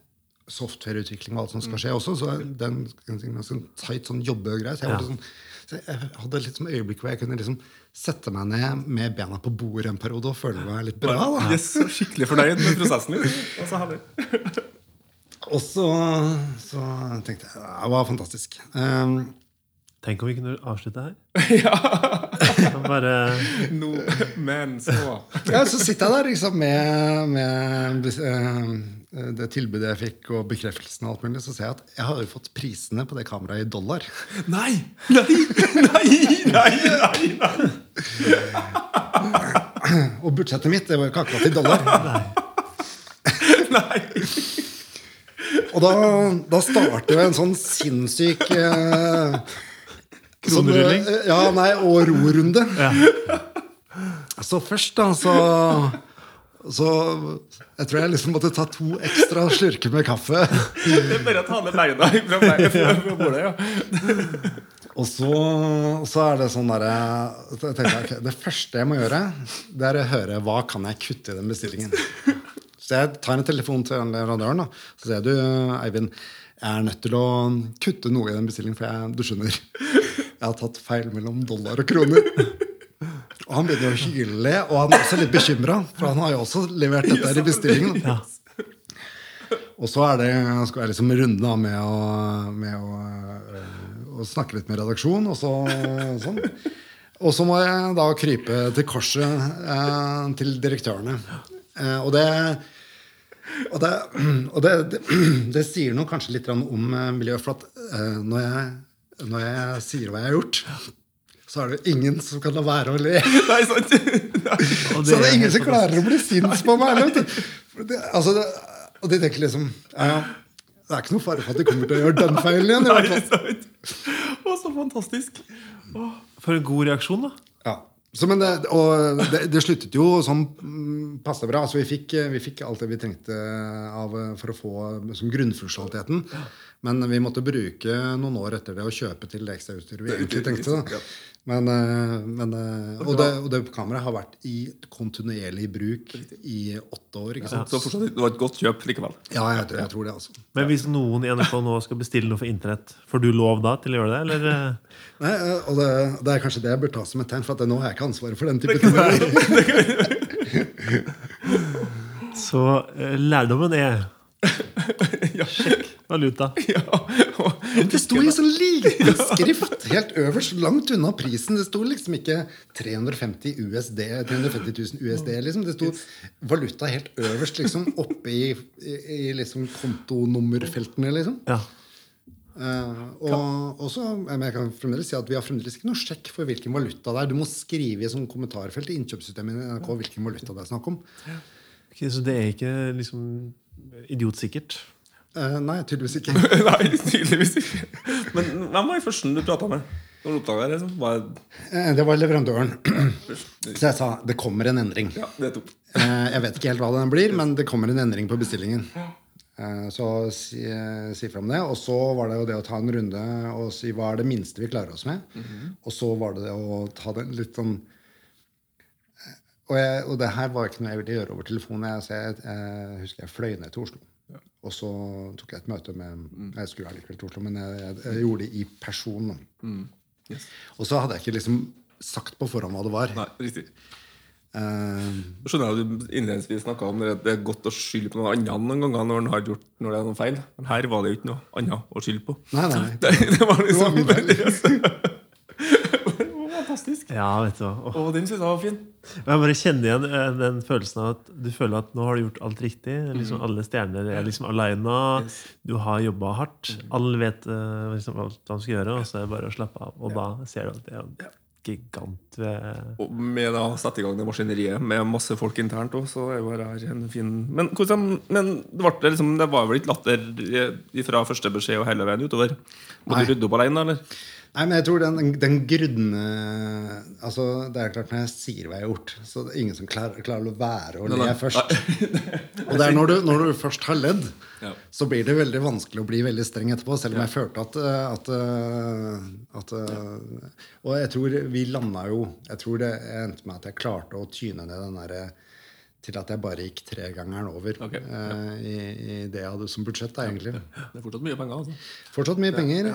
softwareutvikling og alt som skal skje også. Så det er en, en, en sånn tight sånn jobbegreie. Så jeg, ja. sånn, så jeg hadde litt sånn øyeblikk hvor jeg kunne liksom sette meg ned med bena på bordet en periode og føle meg litt bra. da. Yes, så skikkelig fornøyd med prosessen. Liksom. Og så så, tenkte jeg det var fantastisk. Um, Tenk om vi kunne avslutte her. ja. Bare no, Men så ja, så sitter jeg der liksom med, med eh, det tilbudet jeg fikk, og bekreftelsen og alt mulig, så ser jeg at jeg har jo fått prisene på det kameraet i dollar. Nei! Nei! Nei! Nei! nei, nei. Og budsjettet mitt det var jo ikke akkurat i dollar. nei. Og da, da starter jo en sånn sinnssyk eh, sånn, Kronerulling? eh, Ja, nei, og rorunde. Ja. Så først, da, så så jeg tror jeg liksom måtte ta to ekstra slurker med kaffe. Det er bare å ta ned beina fra bordet. Ja. Og så, så er det sånn derre Det første jeg må gjøre, det er å høre hva kan jeg kutte i den bestillingen. Så jeg tar en telefon til leverandøren så sier du, Eivind, jeg er nødt til å kutte noe i den bestillingen, for jeg, du skjønner, jeg har tatt feil mellom dollar og kroner. Og han begynner å hyle, og han er også litt bekymra, for han har jo også levert dette her i bestillingen. Ja. Og så er det, skal jeg liksom runde av med å, med å, øh, å snakke litt med redaksjon. Og så, sånn. Og så må jeg da krype til korset eh, til direktørene. Eh, og det og, det, og det, det, det sier noe kanskje litt om eh, miljøet. For at eh, når, jeg, når jeg sier hva jeg har gjort, så er det ingen som kan la være å le. Nei, sant? Nei. Så det er ingen som klarer å bli sinns på meg. vet du. Det, altså, det, og de tenker liksom ja, ja, Det er ikke noe fare for at de kommer til å gjøre den feilen igjen. Nei, sant? Å, så fantastisk. Å. For en god reaksjon, da. Ja. Så, men det, og det, det sluttet jo sånn mm, passe bra. Altså, vi, fikk, vi fikk alt det vi trengte av, for å få som grunnfunksjonaliteten. Men vi måtte bruke noen år etter det å kjøpe til det ekstrautstyret vi egentlig trengte. Da. Men, eh, men, eh, og, det, og det kameraet har vært i kontinuerlig bruk i åtte år. Ikke sant? Så fortsatt, det var et godt kjøp likevel. Ja, jeg, tror- jeg tror det. altså. Men hvis noen i NRK nå skal bestille noe for internett, får du lov da til å gjøre det? Eller? eh? Nei, og det, det er kanskje det jeg bør ta som et tegn, for at nå har jeg ikke ansvaret for den type ting. Så lærdommen er Sjekk valuta. Ja. Det sto i sånn liten skrift helt øverst, langt unna prisen. Det sto liksom ikke 350 USD, 350 000 USD. liksom. Det sto valuta helt øverst, liksom, oppe i, i, i liksom kontonummerfeltene, liksom. Ja. Uh, og, også, jeg kan fremdeles si at Vi har fremdeles ikke noe sjekk for hvilken valuta det er. Du må skrive i sånn kommentarfelt i innkjøpssystemet i NRK hvilken valuta det er snakk om. Ok, så det er ikke liksom idiotsikkert? Eh, nei, tydeligvis ikke. Nei, tydeligvis ikke. Men hvem var den første du prata med? Når du oppdaga det? Liksom? Var... Uh, det var leverandøren. Så jeg sa det kommer en endring. Ja, det tok. uh, Jeg vet ikke helt hva den blir, men det kommer en endring på bestillingen. Eh, Så si, eh, si fra om det. Og så var det jo det å ta en runde og si hva er det minste vi klarer oss med. Og så var det det å ta det litt sånn eh, og, jeg, og det her var ikke noe jeg ville gjøre over telefonen. Jeg, jeg, jeg husker jeg fløy ned til Oslo. Og så tok jeg et møte med Jeg skulle allikevel til Oslo, men jeg, jeg, jeg gjorde det i person. Mm. Yes. Og så hadde jeg ikke liksom sagt på forhånd hva det var. Nei, riktig. Uh, skjønner jeg at du innledningsvis snakka om det, det er godt å skylde på noe annet noen ganger når, den har gjort, når det er noe feil. Men her var det jo ikke noe annet å skylde på. nei, nei. Det, det var liksom Det var Fantastisk. Ja, vet du hva. Og den syns jeg var fin. Jeg bare kjenner igjen eh, den følelsen av at du føler at nå har du gjort alt riktig. Liksom Alle stjerner er liksom alene. Yes. Du har jobba hardt. Alle vet eh, liksom alt de skal gjøre, og så er det bare å slappe av. Og da ser du at det er en gigant Og med da sette i gang det maskineriet med masse folk internt òg, så er jo her en fin Men, hvordan, men det, ble liksom, det var vel ikke latter eh, fra første beskjed og hele veien utover? Må du rydde opp alene, eller? Nei, men jeg tror den, den grunne Altså, det er klart når jeg sier hva jeg har gjort, så det er ingen som klarer, klarer å være å le først. Og det er når du, når du først har ledd, Ja. så blir det veldig vanskelig å bli veldig streng etterpå. Selv om jeg følte at, at, at Og jeg tror vi landa jo Jeg tror det endte med at jeg klarte å tyne ned den derre til at jeg bare gikk tregangeren over okay, ja. uh, i, i det jeg hadde som budsjett. da, egentlig. Det er fortsatt mye penger, altså. Fortsatt mye penger.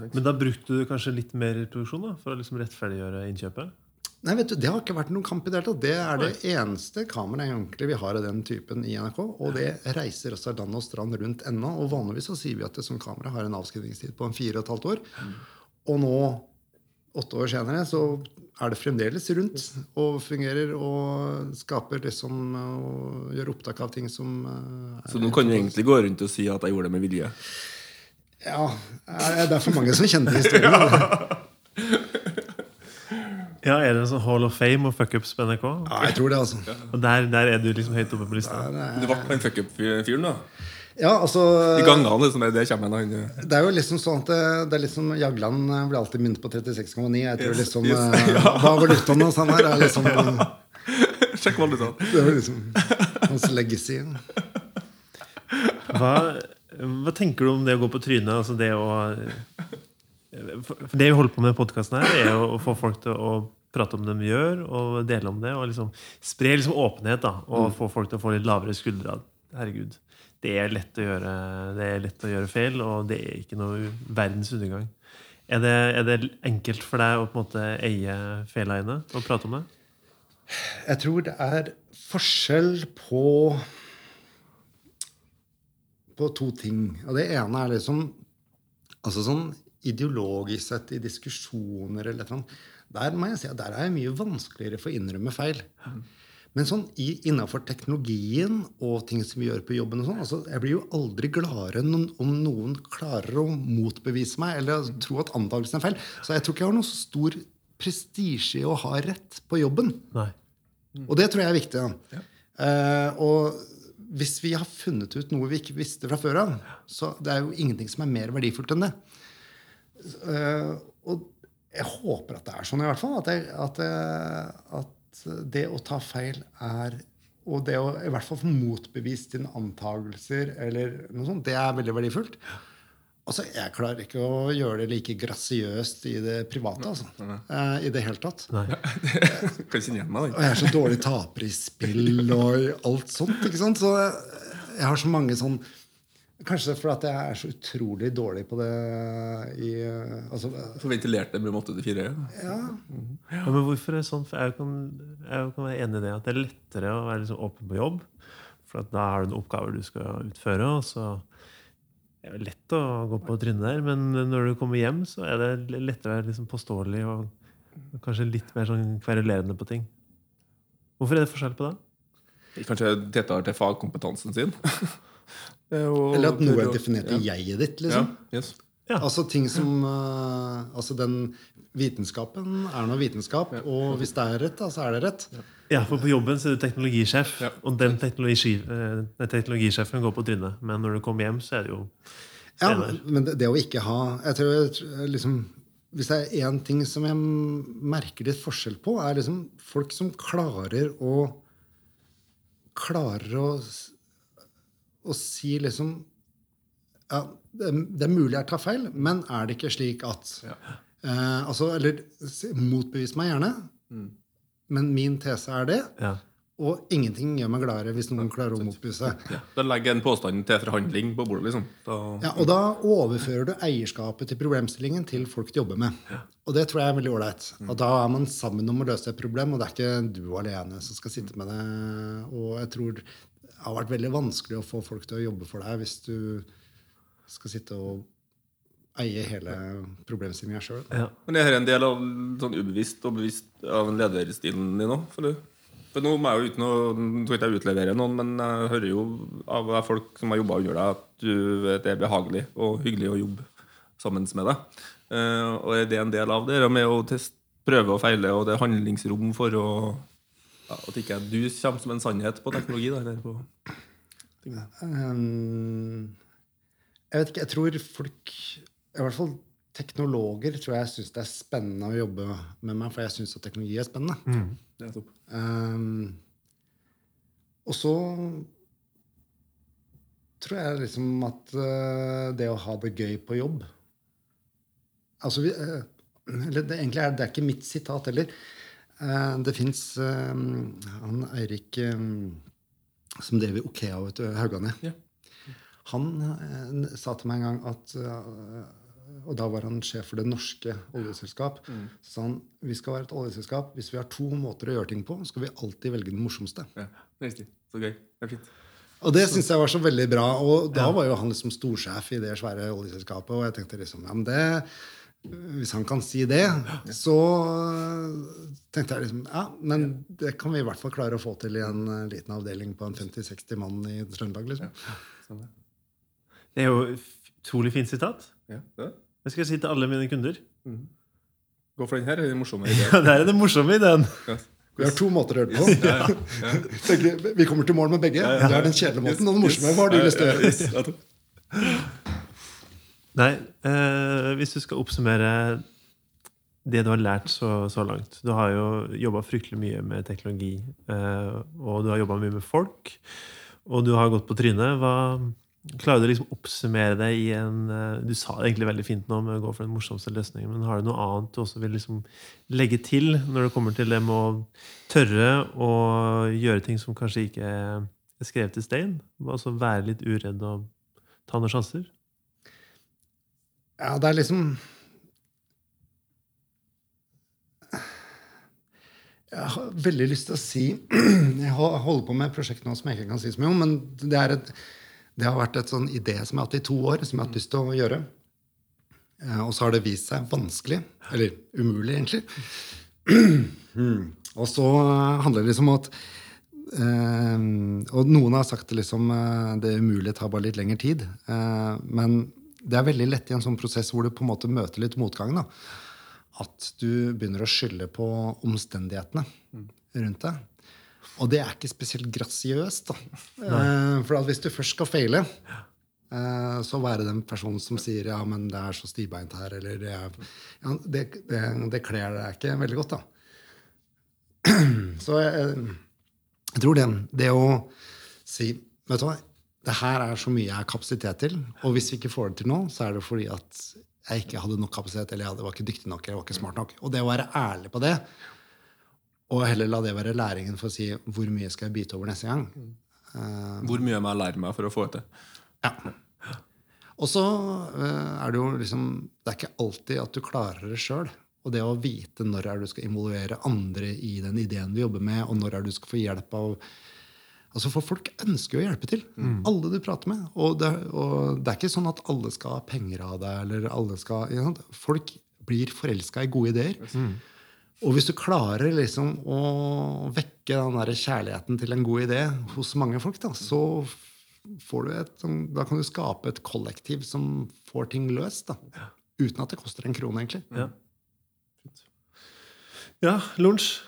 Men da brukte du kanskje litt mer produksjon da, for å liksom rettferdiggjøre innkjøpet? Nei, vet du, Det har ikke vært noen kamp i det hele tatt. Det er det eneste kameraet egentlig vi har av den typen i NRK. Og det reiser også land og strand rundt ennå. Og vanligvis så sier vi at det som kamera har en avskrivningstid på en fire og et halvt år. Og nå, åtte år senere, så er det fremdeles rundt og fungerer og skaper liksom og gjør opptak av ting som eh, er Så nå kan du egentlig gå rundt og si at jeg gjorde det med vilje. Ja, er- det er for mange som kjenner historien. Ja, Er det en sånn Hall of Fame og fuckups på NRK? Ja, jeg tror det, altså. Og der, der er du liksom høyt oppe på lista? Du ble en fuckup-fyren, da? Ja, altså I gangene, liksom, det kommer eh, Det er jo liksom sånn at det, det er liksom Jagland eh, blir alltid minnet på 36,9. Jeg tror Yes, liksom yes, ja. Hva var valutaen hans? Han her er liksom Sjekk valutaen. Det er liksom hans legacy. Hva, hva tenker du om det å gå på trynet? Altså det å for Det vi holder på med i podkasten her, er å få folk til å prate om det de gjør, og dele om det. Og liksom spre liksom åpenhet, da, og få folk til å få litt lavere skuldre. Herregud. Det er lett å gjøre, det er lett å gjøre feil, og det er ikke noe verdens undergang. Er det, er det enkelt for deg å på en måte eie feilene og prate om det? Jeg tror det er forskjell på på to ting. Og det ene er liksom altså sånn ideologisk sett i diskusjoner eller noe Der må jeg si at der er jeg mye vanskeligere for å innrømme feil. Men sånn i, innafor teknologien og ting som vi gjør på jobben og sånn, altså Jeg blir jo aldri gladere om noen klarer å motbevise meg eller tro at antakelsen er feil. Så jeg tror ikke jeg har noe så stor prestisje i å ha rett på jobben. Nei. Og det tror jeg er viktig. Ja. Uh, og hvis vi har funnet ut noe vi ikke visste fra før av, så det er jo ingenting som er mer verdifullt enn det. Eh, og jeg håper at det er sånn, i hvert fall. At, jeg, at, jeg, at det å ta feil er Og det å i hvert fall få motbevist sine antagelser, eller noe sånt, det er veldig verdifullt. Altså, Jeg klarer ikke å gjøre det like grasiøst i det private. altså. Eh, I det hele tatt. Nei. Igjen meg, Og jeg er så dårlig taper i spill og i alt sånt. ikke sant? Så jeg har så mange sånn Kanskje fordi at jeg er så utrolig dårlig på det i altså, For ventilerte med måte til fire. ja, Ja, men hvorfor er det sånn? For jeg kan, jeg kan være enig i det at det er lettere å være liksom åpen på jobb. For at da har du noen oppgaver du skal utføre. Og så er det lett å gå på trynet der. Men når du kommer hjem, så er det lettere å være liksom påståelig og kanskje litt mer sånn kverulerende på ting. Hvorfor er det forskjell på det? Kanskje tettere til fagkompetansen sin. Er Eller at noe er Ja. definert i jeget ditt. liksom. Ja, yes. Ja. Altså ting som eh, Altså den vitenskapen er nå vitenskap, og hvis det er rett, da, så er det rett. Ja, for på jobben så er du teknologisjef, Ja. og den teknologi, eh, teknologisjefen går på trynet. Men når du kommer hjem, så er det jo Ja, men det, det å ikke ha jeg tror, jeg tror, liksom, Hvis det er én ting som jeg merker litt forskjell på, er liksom folk som klarer å Klarer å, å si liksom ja, det, det er mulig jeg tar feil, men er det ikke slik at Ja. eh, altså, Eller motbevis meg gjerne, Mm. Men min tese er det. ja. Og ingenting gjør meg gladere hvis noen klarer å motbevise. Ja. Da legger jeg en påstand til forhandling på bordet, liksom. Da, Ja, og da overfører du eierskapet til problemstillingen til folk du jobber med. Og det tror jeg er veldig ålreit. Og da er man sammen om å løse et problem, og det er ikke du alene som skal sitte med det. Og jeg tror det har vært veldig vanskelig å få folk til å jobbe for deg hvis du skal sitte og eie hele problemstillinga sjøl. Ja. Men er dette en del av sånn ubevisst og bevisst av en lederstilen din òg? For, for nå må jeg jo uten å skal ikke jeg utlevere noen, men jeg hører jo av folk som har jobba under deg, at du, det er behagelig og hyggelig å jobbe sammen med deg. Uh, og er det en del av det med å teste, prøve og feile, og det er handlingsrom for å ja, At ikke du kommer som en sannhet på teknologi? Da, eller på Um, jeg vet ikke, jeg tror folk I hvert fall teknologer tror jeg syns det er spennende å jobbe med meg, for jeg syns at teknologi er spennende. det er topp. Um, og så tror jeg liksom at uh, det å ha det gøy på jobb Altså vi, eh, eller det, Egentlig er det er ikke mitt sitat heller. Eh, det fins han Eirik som driver Okea, vet du, Haugane. Ja. Han eh, sa til meg en gang at Og da var han sjef for det norske oljeselskap. Så sa han vi skal være et oljeselskap. Hvis vi har to måter å gjøre ting på, skal vi alltid velge den morsomste. Ja, riktig. Så gøy. Det er fint. Og det syns jeg var så veldig bra. Og da var jo han liksom storsjef i det svære oljeselskapet. Og jeg tenkte liksom, ja, men det hvis han kan si det, så tenkte jeg liksom Ja, men det kan vi i hvert fall klare å få til i en eh, liten avdeling på en 50-60 mann i Trøndelag. liksom. Sånn det. Det er jo utrolig fint sitat. Ja, det. Det skal jeg si til alle mine kunder. Gå for den her. er den morsomme ideen. Ja, Der er den morsomme ideen. den. Ja. Vi har to måter å gjøre det på. Ja, ja, ja. Vi kommer til mål med begge. Det er den kjedelige måten og den morsomme. Hva har du lyst til å gjøre? Yes. Nei, eh, hvis du skal oppsummere det du har lært så, så langt Du har jo jobba fryktelig mye med teknologi, eh, og du har jobba mye med folk. Og du har gått på trynet. Hva, klarer du liksom oppsummere det i en eh, Du sa det egentlig veldig fint nå med å gå for den morsomste løsningen, men har du noe annet du også vil liksom legge til når det kommer til det med å tørre å gjøre ting som kanskje ikke er skrevet i stein? Altså være litt uredd og ta noen sjanser? Ja, det er liksom Jeg har veldig lyst til å si Jeg holder på med et prosjekt nå som jeg ikke kan si så mye om, men det, er et, det har vært et sånn idé som jeg har hatt i to år, som jeg har hatt lyst til å gjøre. Eh, Og så har det vist seg vanskelig. Eller umulig, egentlig. Mm. Og så handler det liksom om at eh, Og noen har sagt det liksom eh, det umulige tar bare litt lengre tid. Eh, men det er veldig lett i en sånn prosess hvor du på en måte møter litt motgang. da, At du begynner å skylde på omstendighetene rundt deg. Og det er ikke spesielt grasiøst. Eh, for hvis du først skal feile, uh, så være den personen som sier ja, men det er så stivbeint her, eller det, er, ja, det, det, det kler deg ikke veldig godt, da. Så jeg, jeg tror det, det å si Vet du hva, det her er så mye jeg har kapasitet til, og hvis vi ikke får det til nå, så er det fordi at jeg ikke hadde nok kapasitet, eller jeg var ikke dyktig nok, eller jeg var ikke smart nok. Og det å være ærlig på det, og heller la det være læringen for å si hvor mye skal jeg bite over neste gang. Eh, Hvor mye må jeg lære meg for å få det til? ja. Og så eh, er det jo liksom Det er ikke alltid at du klarer det sjøl. Og det å vite når er du skal involvere andre i den ideen du jobber med, og når er du skal få hjelp av Altså For folk ønsker jo å hjelpe til. Alle du prater med. Og det, og det er ikke sånn at alle skal ha penger av deg. eller alle skal? Folk blir forelska i gode ideer. Og hvis du klarer liksom å vekke den der kjærligheten til en god idé hos mange folk, da, så får du et, sånn- da kan du skape et kollektiv som får ting løst. Da, uten at det koster en krone, egentlig. Ja. Ja, lunsj.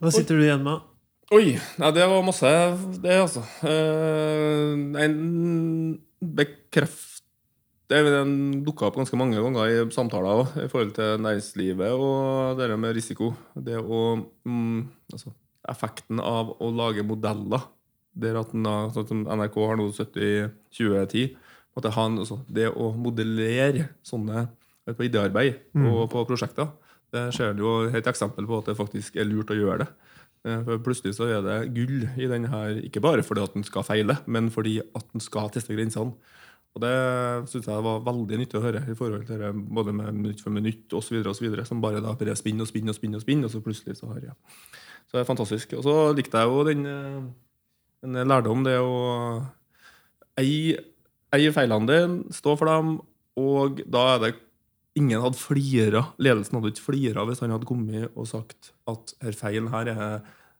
Hva sitter du igjen med? Oi! Nei, det var masse, det, altså. Uh, en bekreft det Den dukka opp ganske mange ganger i samtaler også, i forhold til næringslivet og det med risiko. Det å mm, altså, Effekten av å lage modeller. Der at sånn som NRK har nå 70 2010. At det, altså, det å modellere sånne på idearbeid og på prosjekter, Det ser du jo et eksempel på at det faktisk er lurt å gjøre det. Eh, For Plutselig så er det gull i den her, ikke bare fordi at den skal feile, men fordi at den skal teste grensene. Og Det synes jeg var veldig nyttig å høre, i forhold til det, både med minutt for minutt osv., som bare da bare spinner og spinner og spinner, og spinner, og så plutselig så har jeg Så det er fantastisk. Og så likte jeg jo den, eh, den lærdom, det å eie, feilene dine, stå for dem, og da er det Ingen hadde flira, ledelsen hadde ikke flira hvis han hadde kommet og sagt at her feilen her er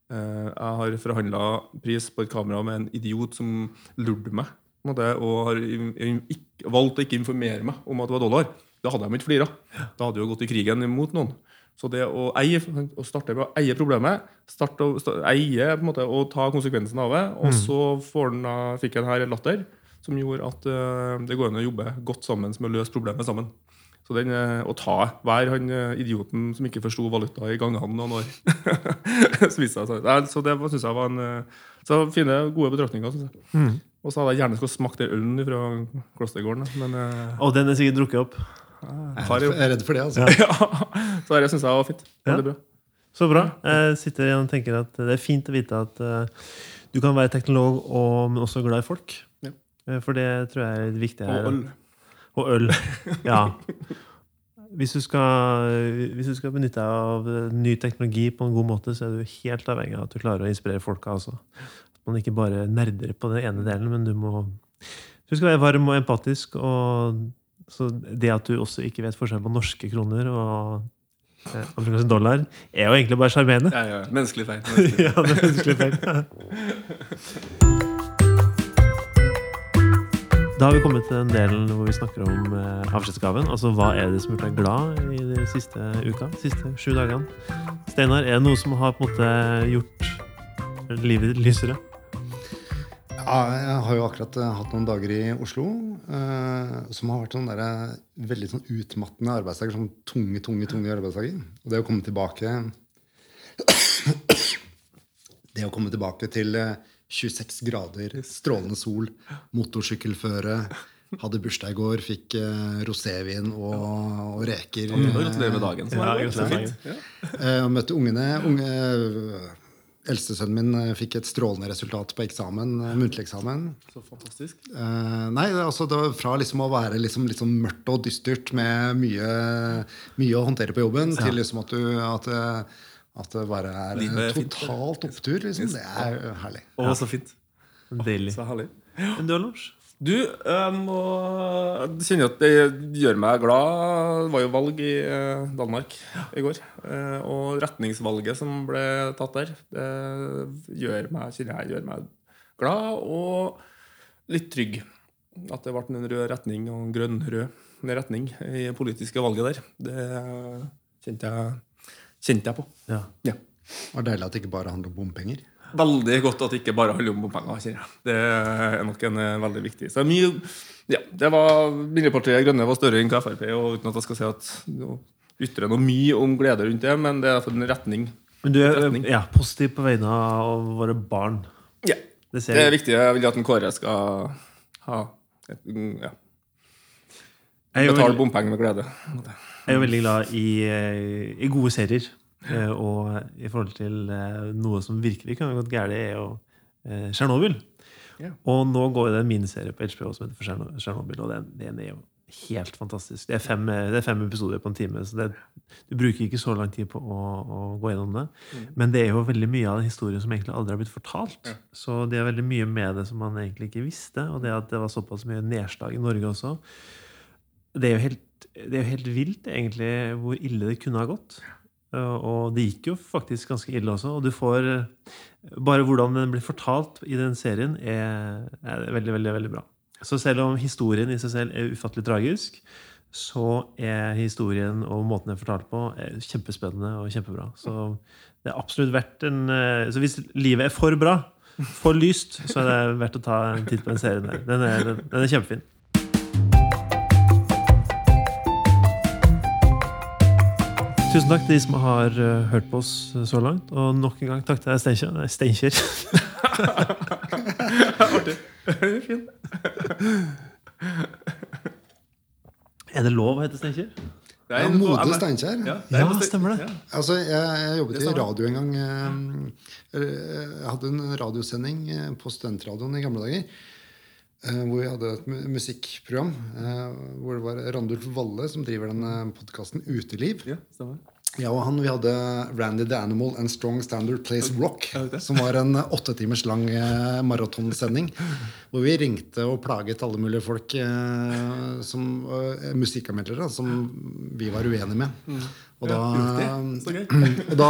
eh, Jeg har forhandla pris på et kamera med en idiot som lurte meg, måte, og har ikke, valgt å ikke informere meg om at det var dollar. Da hadde de ikke flira. Da hadde de jo gått i krigen imot noen. Så det å eie, å starte med å eie problemet, starte å sta- eie på en måte, og ta konsekvensen av det, og så får den, fikk jeg her latter som gjorde at uh, det går an å jobbe godt sammen med å løse problemet sammen. Så den, uh, Å ta hver han uh, idioten som ikke forsto valuta i gangene noen år. så Så det syns jeg var en så fine, gode betraktninger. Synes jeg. Og så hadde jeg gjerne skulle smakt den ølen fra Klostergården. Men eh, Og den er sikkert drukket opp. Jeg er redd for- jeg er redd for det. altså. ja, Så det syns jeg var fint. Veldig bra. Så bra. Jeg sitter igjen og tenker at det er fint å vite at eh, du kan være teknolog, og, men også glad i folk. Ja. Eh, For det tror jeg er viktig her. Og øl. Og øl. Ja. Hvis du, skal, hvis du skal benytte deg av ny teknologi på en god måte, så er du helt avhengig av at du klarer å inspirere folka også. Man ikke bare nerder på den ene delen, men du må Du skal være varm og empatisk. Og så det at du også ikke vet forskjell på norske kroner og eh, amerikanske dollar, er jo egentlig bare sjarmerende. Ja, ja, menneskelig feil. Menneskelig. Ja, det er menneskelig feil. Da har vi kommet til den delen hvor vi snakker om eh, avskjedsgaven. Altså hva er det som har gjort deg glad i de siste uka? De siste sju dagene? Steinar, er det noe som har på en måte gjort livet lysere? Ja, jeg har jo akkurat eh, hatt noen dager i Oslo eh, som har vært sånn der, eh, veldig sånn utmattende arbeidsdager. Sånn tunge, tunge, tunge arbeidsdager. Og det å komme tilbake Det å komme tilbake til eh, 26 grader, strålende sol, motorsykkelføre Hadde bursdag i går, fikk uh, rosévin og, og reker. Gratulerer med dagen. som Ja, ja. og møtte ungene. Unge, Eldstesønnen min eh, fikk et strålende resultat på eksamen, eh, muntlig eksamen. Så fantastisk. Eh, nei, altså, det var fra liksom å være liksom, sånn mørkt og dystert med mye, mye å håndtere på jobben, til liksom at, du, at, eh, at det bare er Livet fint. totalt opptur. Liksom. Det er herlig. Å, så fint. Deilig. Så herlig. Men du, Lars? Du, jeg må kjenner at det gjør meg glad. Det var jo valg i eh, Danmark i går. Eh, Og retningsvalget som ble tatt der, det gjør meg, kjenner jeg gjør meg glad og litt trygg. At det ble en rød retning og en grønn-rød retning i det politiske valget der. Det kjente jeg, kjente jeg på. Ja. Ja. Det var deilig at det ikke bare handler om bompenger. Veldig godt at det ikke bare handler om bompenger. kjenner jeg. Det er nok en eh, veldig viktig. Så mye, ja, det var, Miljøpartiet Grønne var større enn Frp, og uten at jeg skal si at nå ytrer noe mye om glede rundt det, men det er for en retning. Men du er Retning. ja, positiv på vegne av våre barn. Ja, Det Det ser er viktig. Jeg vil at en Kåre skal ha et, mm, ja, Jeg er jo betale veldig- bompenger med glede. Jeg er jo veldig glad i, eh, i gode serier. Eh, Og i forhold til eh, noe som virkelig kan ha gått galt, er jo eh, Tsjernobyl. Ja. Og nå går det en miniserie på HBO som heter for Tsjernobyl, og den, den er jo helt fantastisk. Det er fem, det er fem episoder på en time, så det, du bruker ikke så lang tid på å, å gå gjennom det. Men det er jo veldig mye av den historien som egentlig aldri har blitt fortalt. Ja. Så det er veldig mye med det som man egentlig ikke visste, og det at det var såpass mye nedslag i Norge også. Det er jo helt, det er jo helt vilt, egentlig, hvor ille det kunne ha gått. Uh, Og det gikk jo faktisk ganske ille også. Og du får uh, Bare hvordan den blir fortalt i den serien, er, er veldig, veldig, veldig bra. Så selv om historien i seg selv er ufattelig tragisk, så er historien og måten den er fortalt på, er kjempespennende og kjempebra. Så det er absolutt verdt en uh, Så hvis livet er for bra, for lyst, så er det verdt å ta en titt på den serien der. Den er, den er kjempefin. Tusen takk til de som har uh, hørt på oss uh, så langt. Og nok en gang takk til deg, Steinkjer. Nei, Steinkjer. Artig. Fin. Er det lov å hete Steinkjer? Er Ja, Mode Steinkjer. Ja, Ja, stemmer det. Ja. Altså, jeg, jeg jobbet i radio en gang. eh, Jeg hadde en radiosending eh, på Studentradioen i gamle dager. Eh, Hvor vi hadde et musikkprogram. eh, Hvor det var Randulf Valle som driver den podkasten Uteliv. Ja, stemmer. Ja, og han, Vi hadde Randy the Animal and Strong Standard Plays Rock. Som var en åtte timers lang eh, maratonsending. Hvor vi ringte og plaget alle mulige folk, eh, som eh, musikkanmeldere, som vi var uenige med. Og da, Mm. Så gøy. og da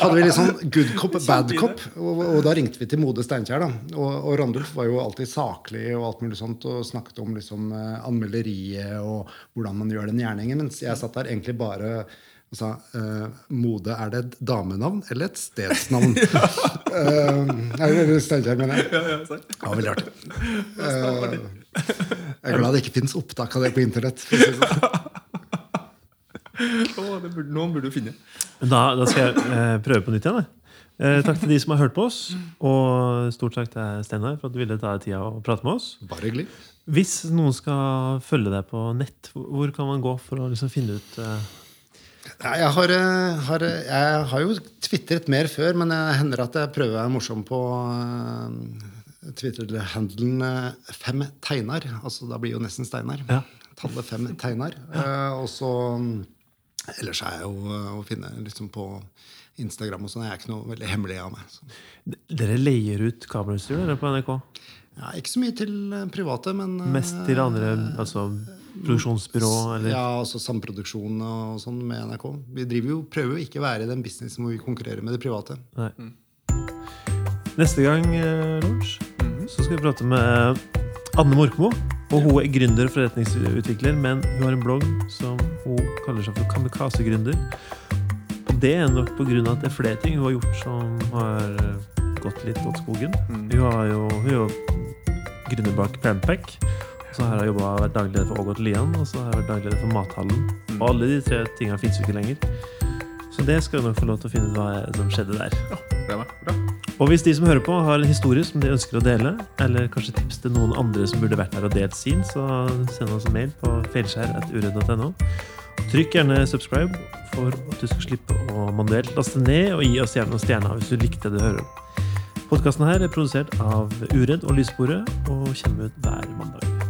hadde vi litt sånn good cop, bad cop. Og, og da ringte vi til Mode Steinkjer. Og, og Randulf var jo alltid saklig og alt mulig sånt, og snakket om liksom, eh, anmelderiet og hvordan man gjør den gjerningen. Mens jeg satt der egentlig bare og sa uh, Mode, er det et damenavn eller et stedsnavn? Eh, eller Steinkjer, mener jeg. Ja, ja. Ja, veldig artig. Uh, jeg er glad det ikke fins opptak av det på internett. oh, det burde, noen burde du finne. Da, da skal jeg uh, prøve på nytt igjen. Eh, takk til de som har hørt på oss. Og stort takk til Steinar for at du ville ta deg tida og prate med oss. Bare hyggelig. Hvis noen skal følge deg på nett, hvor- kan man gå for å liksom finne ut eh, Nei, Jeg har, eh, har, jeg har jo tvitret mer før, men det hender at jeg prøver å være morsom på uh, Twitter-handelen eh, Fem Teinar. Altså, da blir jo nesten Steinar. Ja. Tallet fem tegnar. Eh, og så mm, Ellers er jeg jo eh, å finne liksom på Instagram og sånn. Jeg er ikke noe veldig hemmelig av meg. Så. Dere leier ut kamerautstyr på NRK? Ja, ikke så mye til eh, private, men eh, Mest til andre altså produksjonsbyrå? Eller? Ja, altså samproduksjon og sånn med NRK. Vi driver jo, prøver jo ikke å være i den businessen hvor vi konkurrerer med det private. Nei. Neste gang eh, Lars, så skal vi prate med Anne Morkmo. Og hun er gründer og forretningsutvikler, men hun har en blogg som hun kaller seg for Kamikaze-gründer. Og det er nok på grunn av at det er flere ting hun har gjort som har eh, gått litt åt skogen. Hun, har jo, hun er jo gründer bak Prampack. Så har jeg jobba vært daglig leder for Ågot Lian, og så har jeg vært daglig leder for Mathallen. Og alle de tre tingene fins jo ikke lenger. Så det skal du nok få lov til å finne ut hva som skjedde der. Ja, det var bra. Og hvis de som hører på har en historie som de ønsker å dele, eller kanskje tips til noen andre som burde vært her og delt sin, så send oss en mail på feilskjær.uredd.no. Trykk gjerne subscribe for at du skal slippe å manuelt laste ned, og gi oss gjerne noen stjerner hvis du likte det du hører. Podkasten her er produsert av Uredd og Lyssporet og kommer ut hver mandag.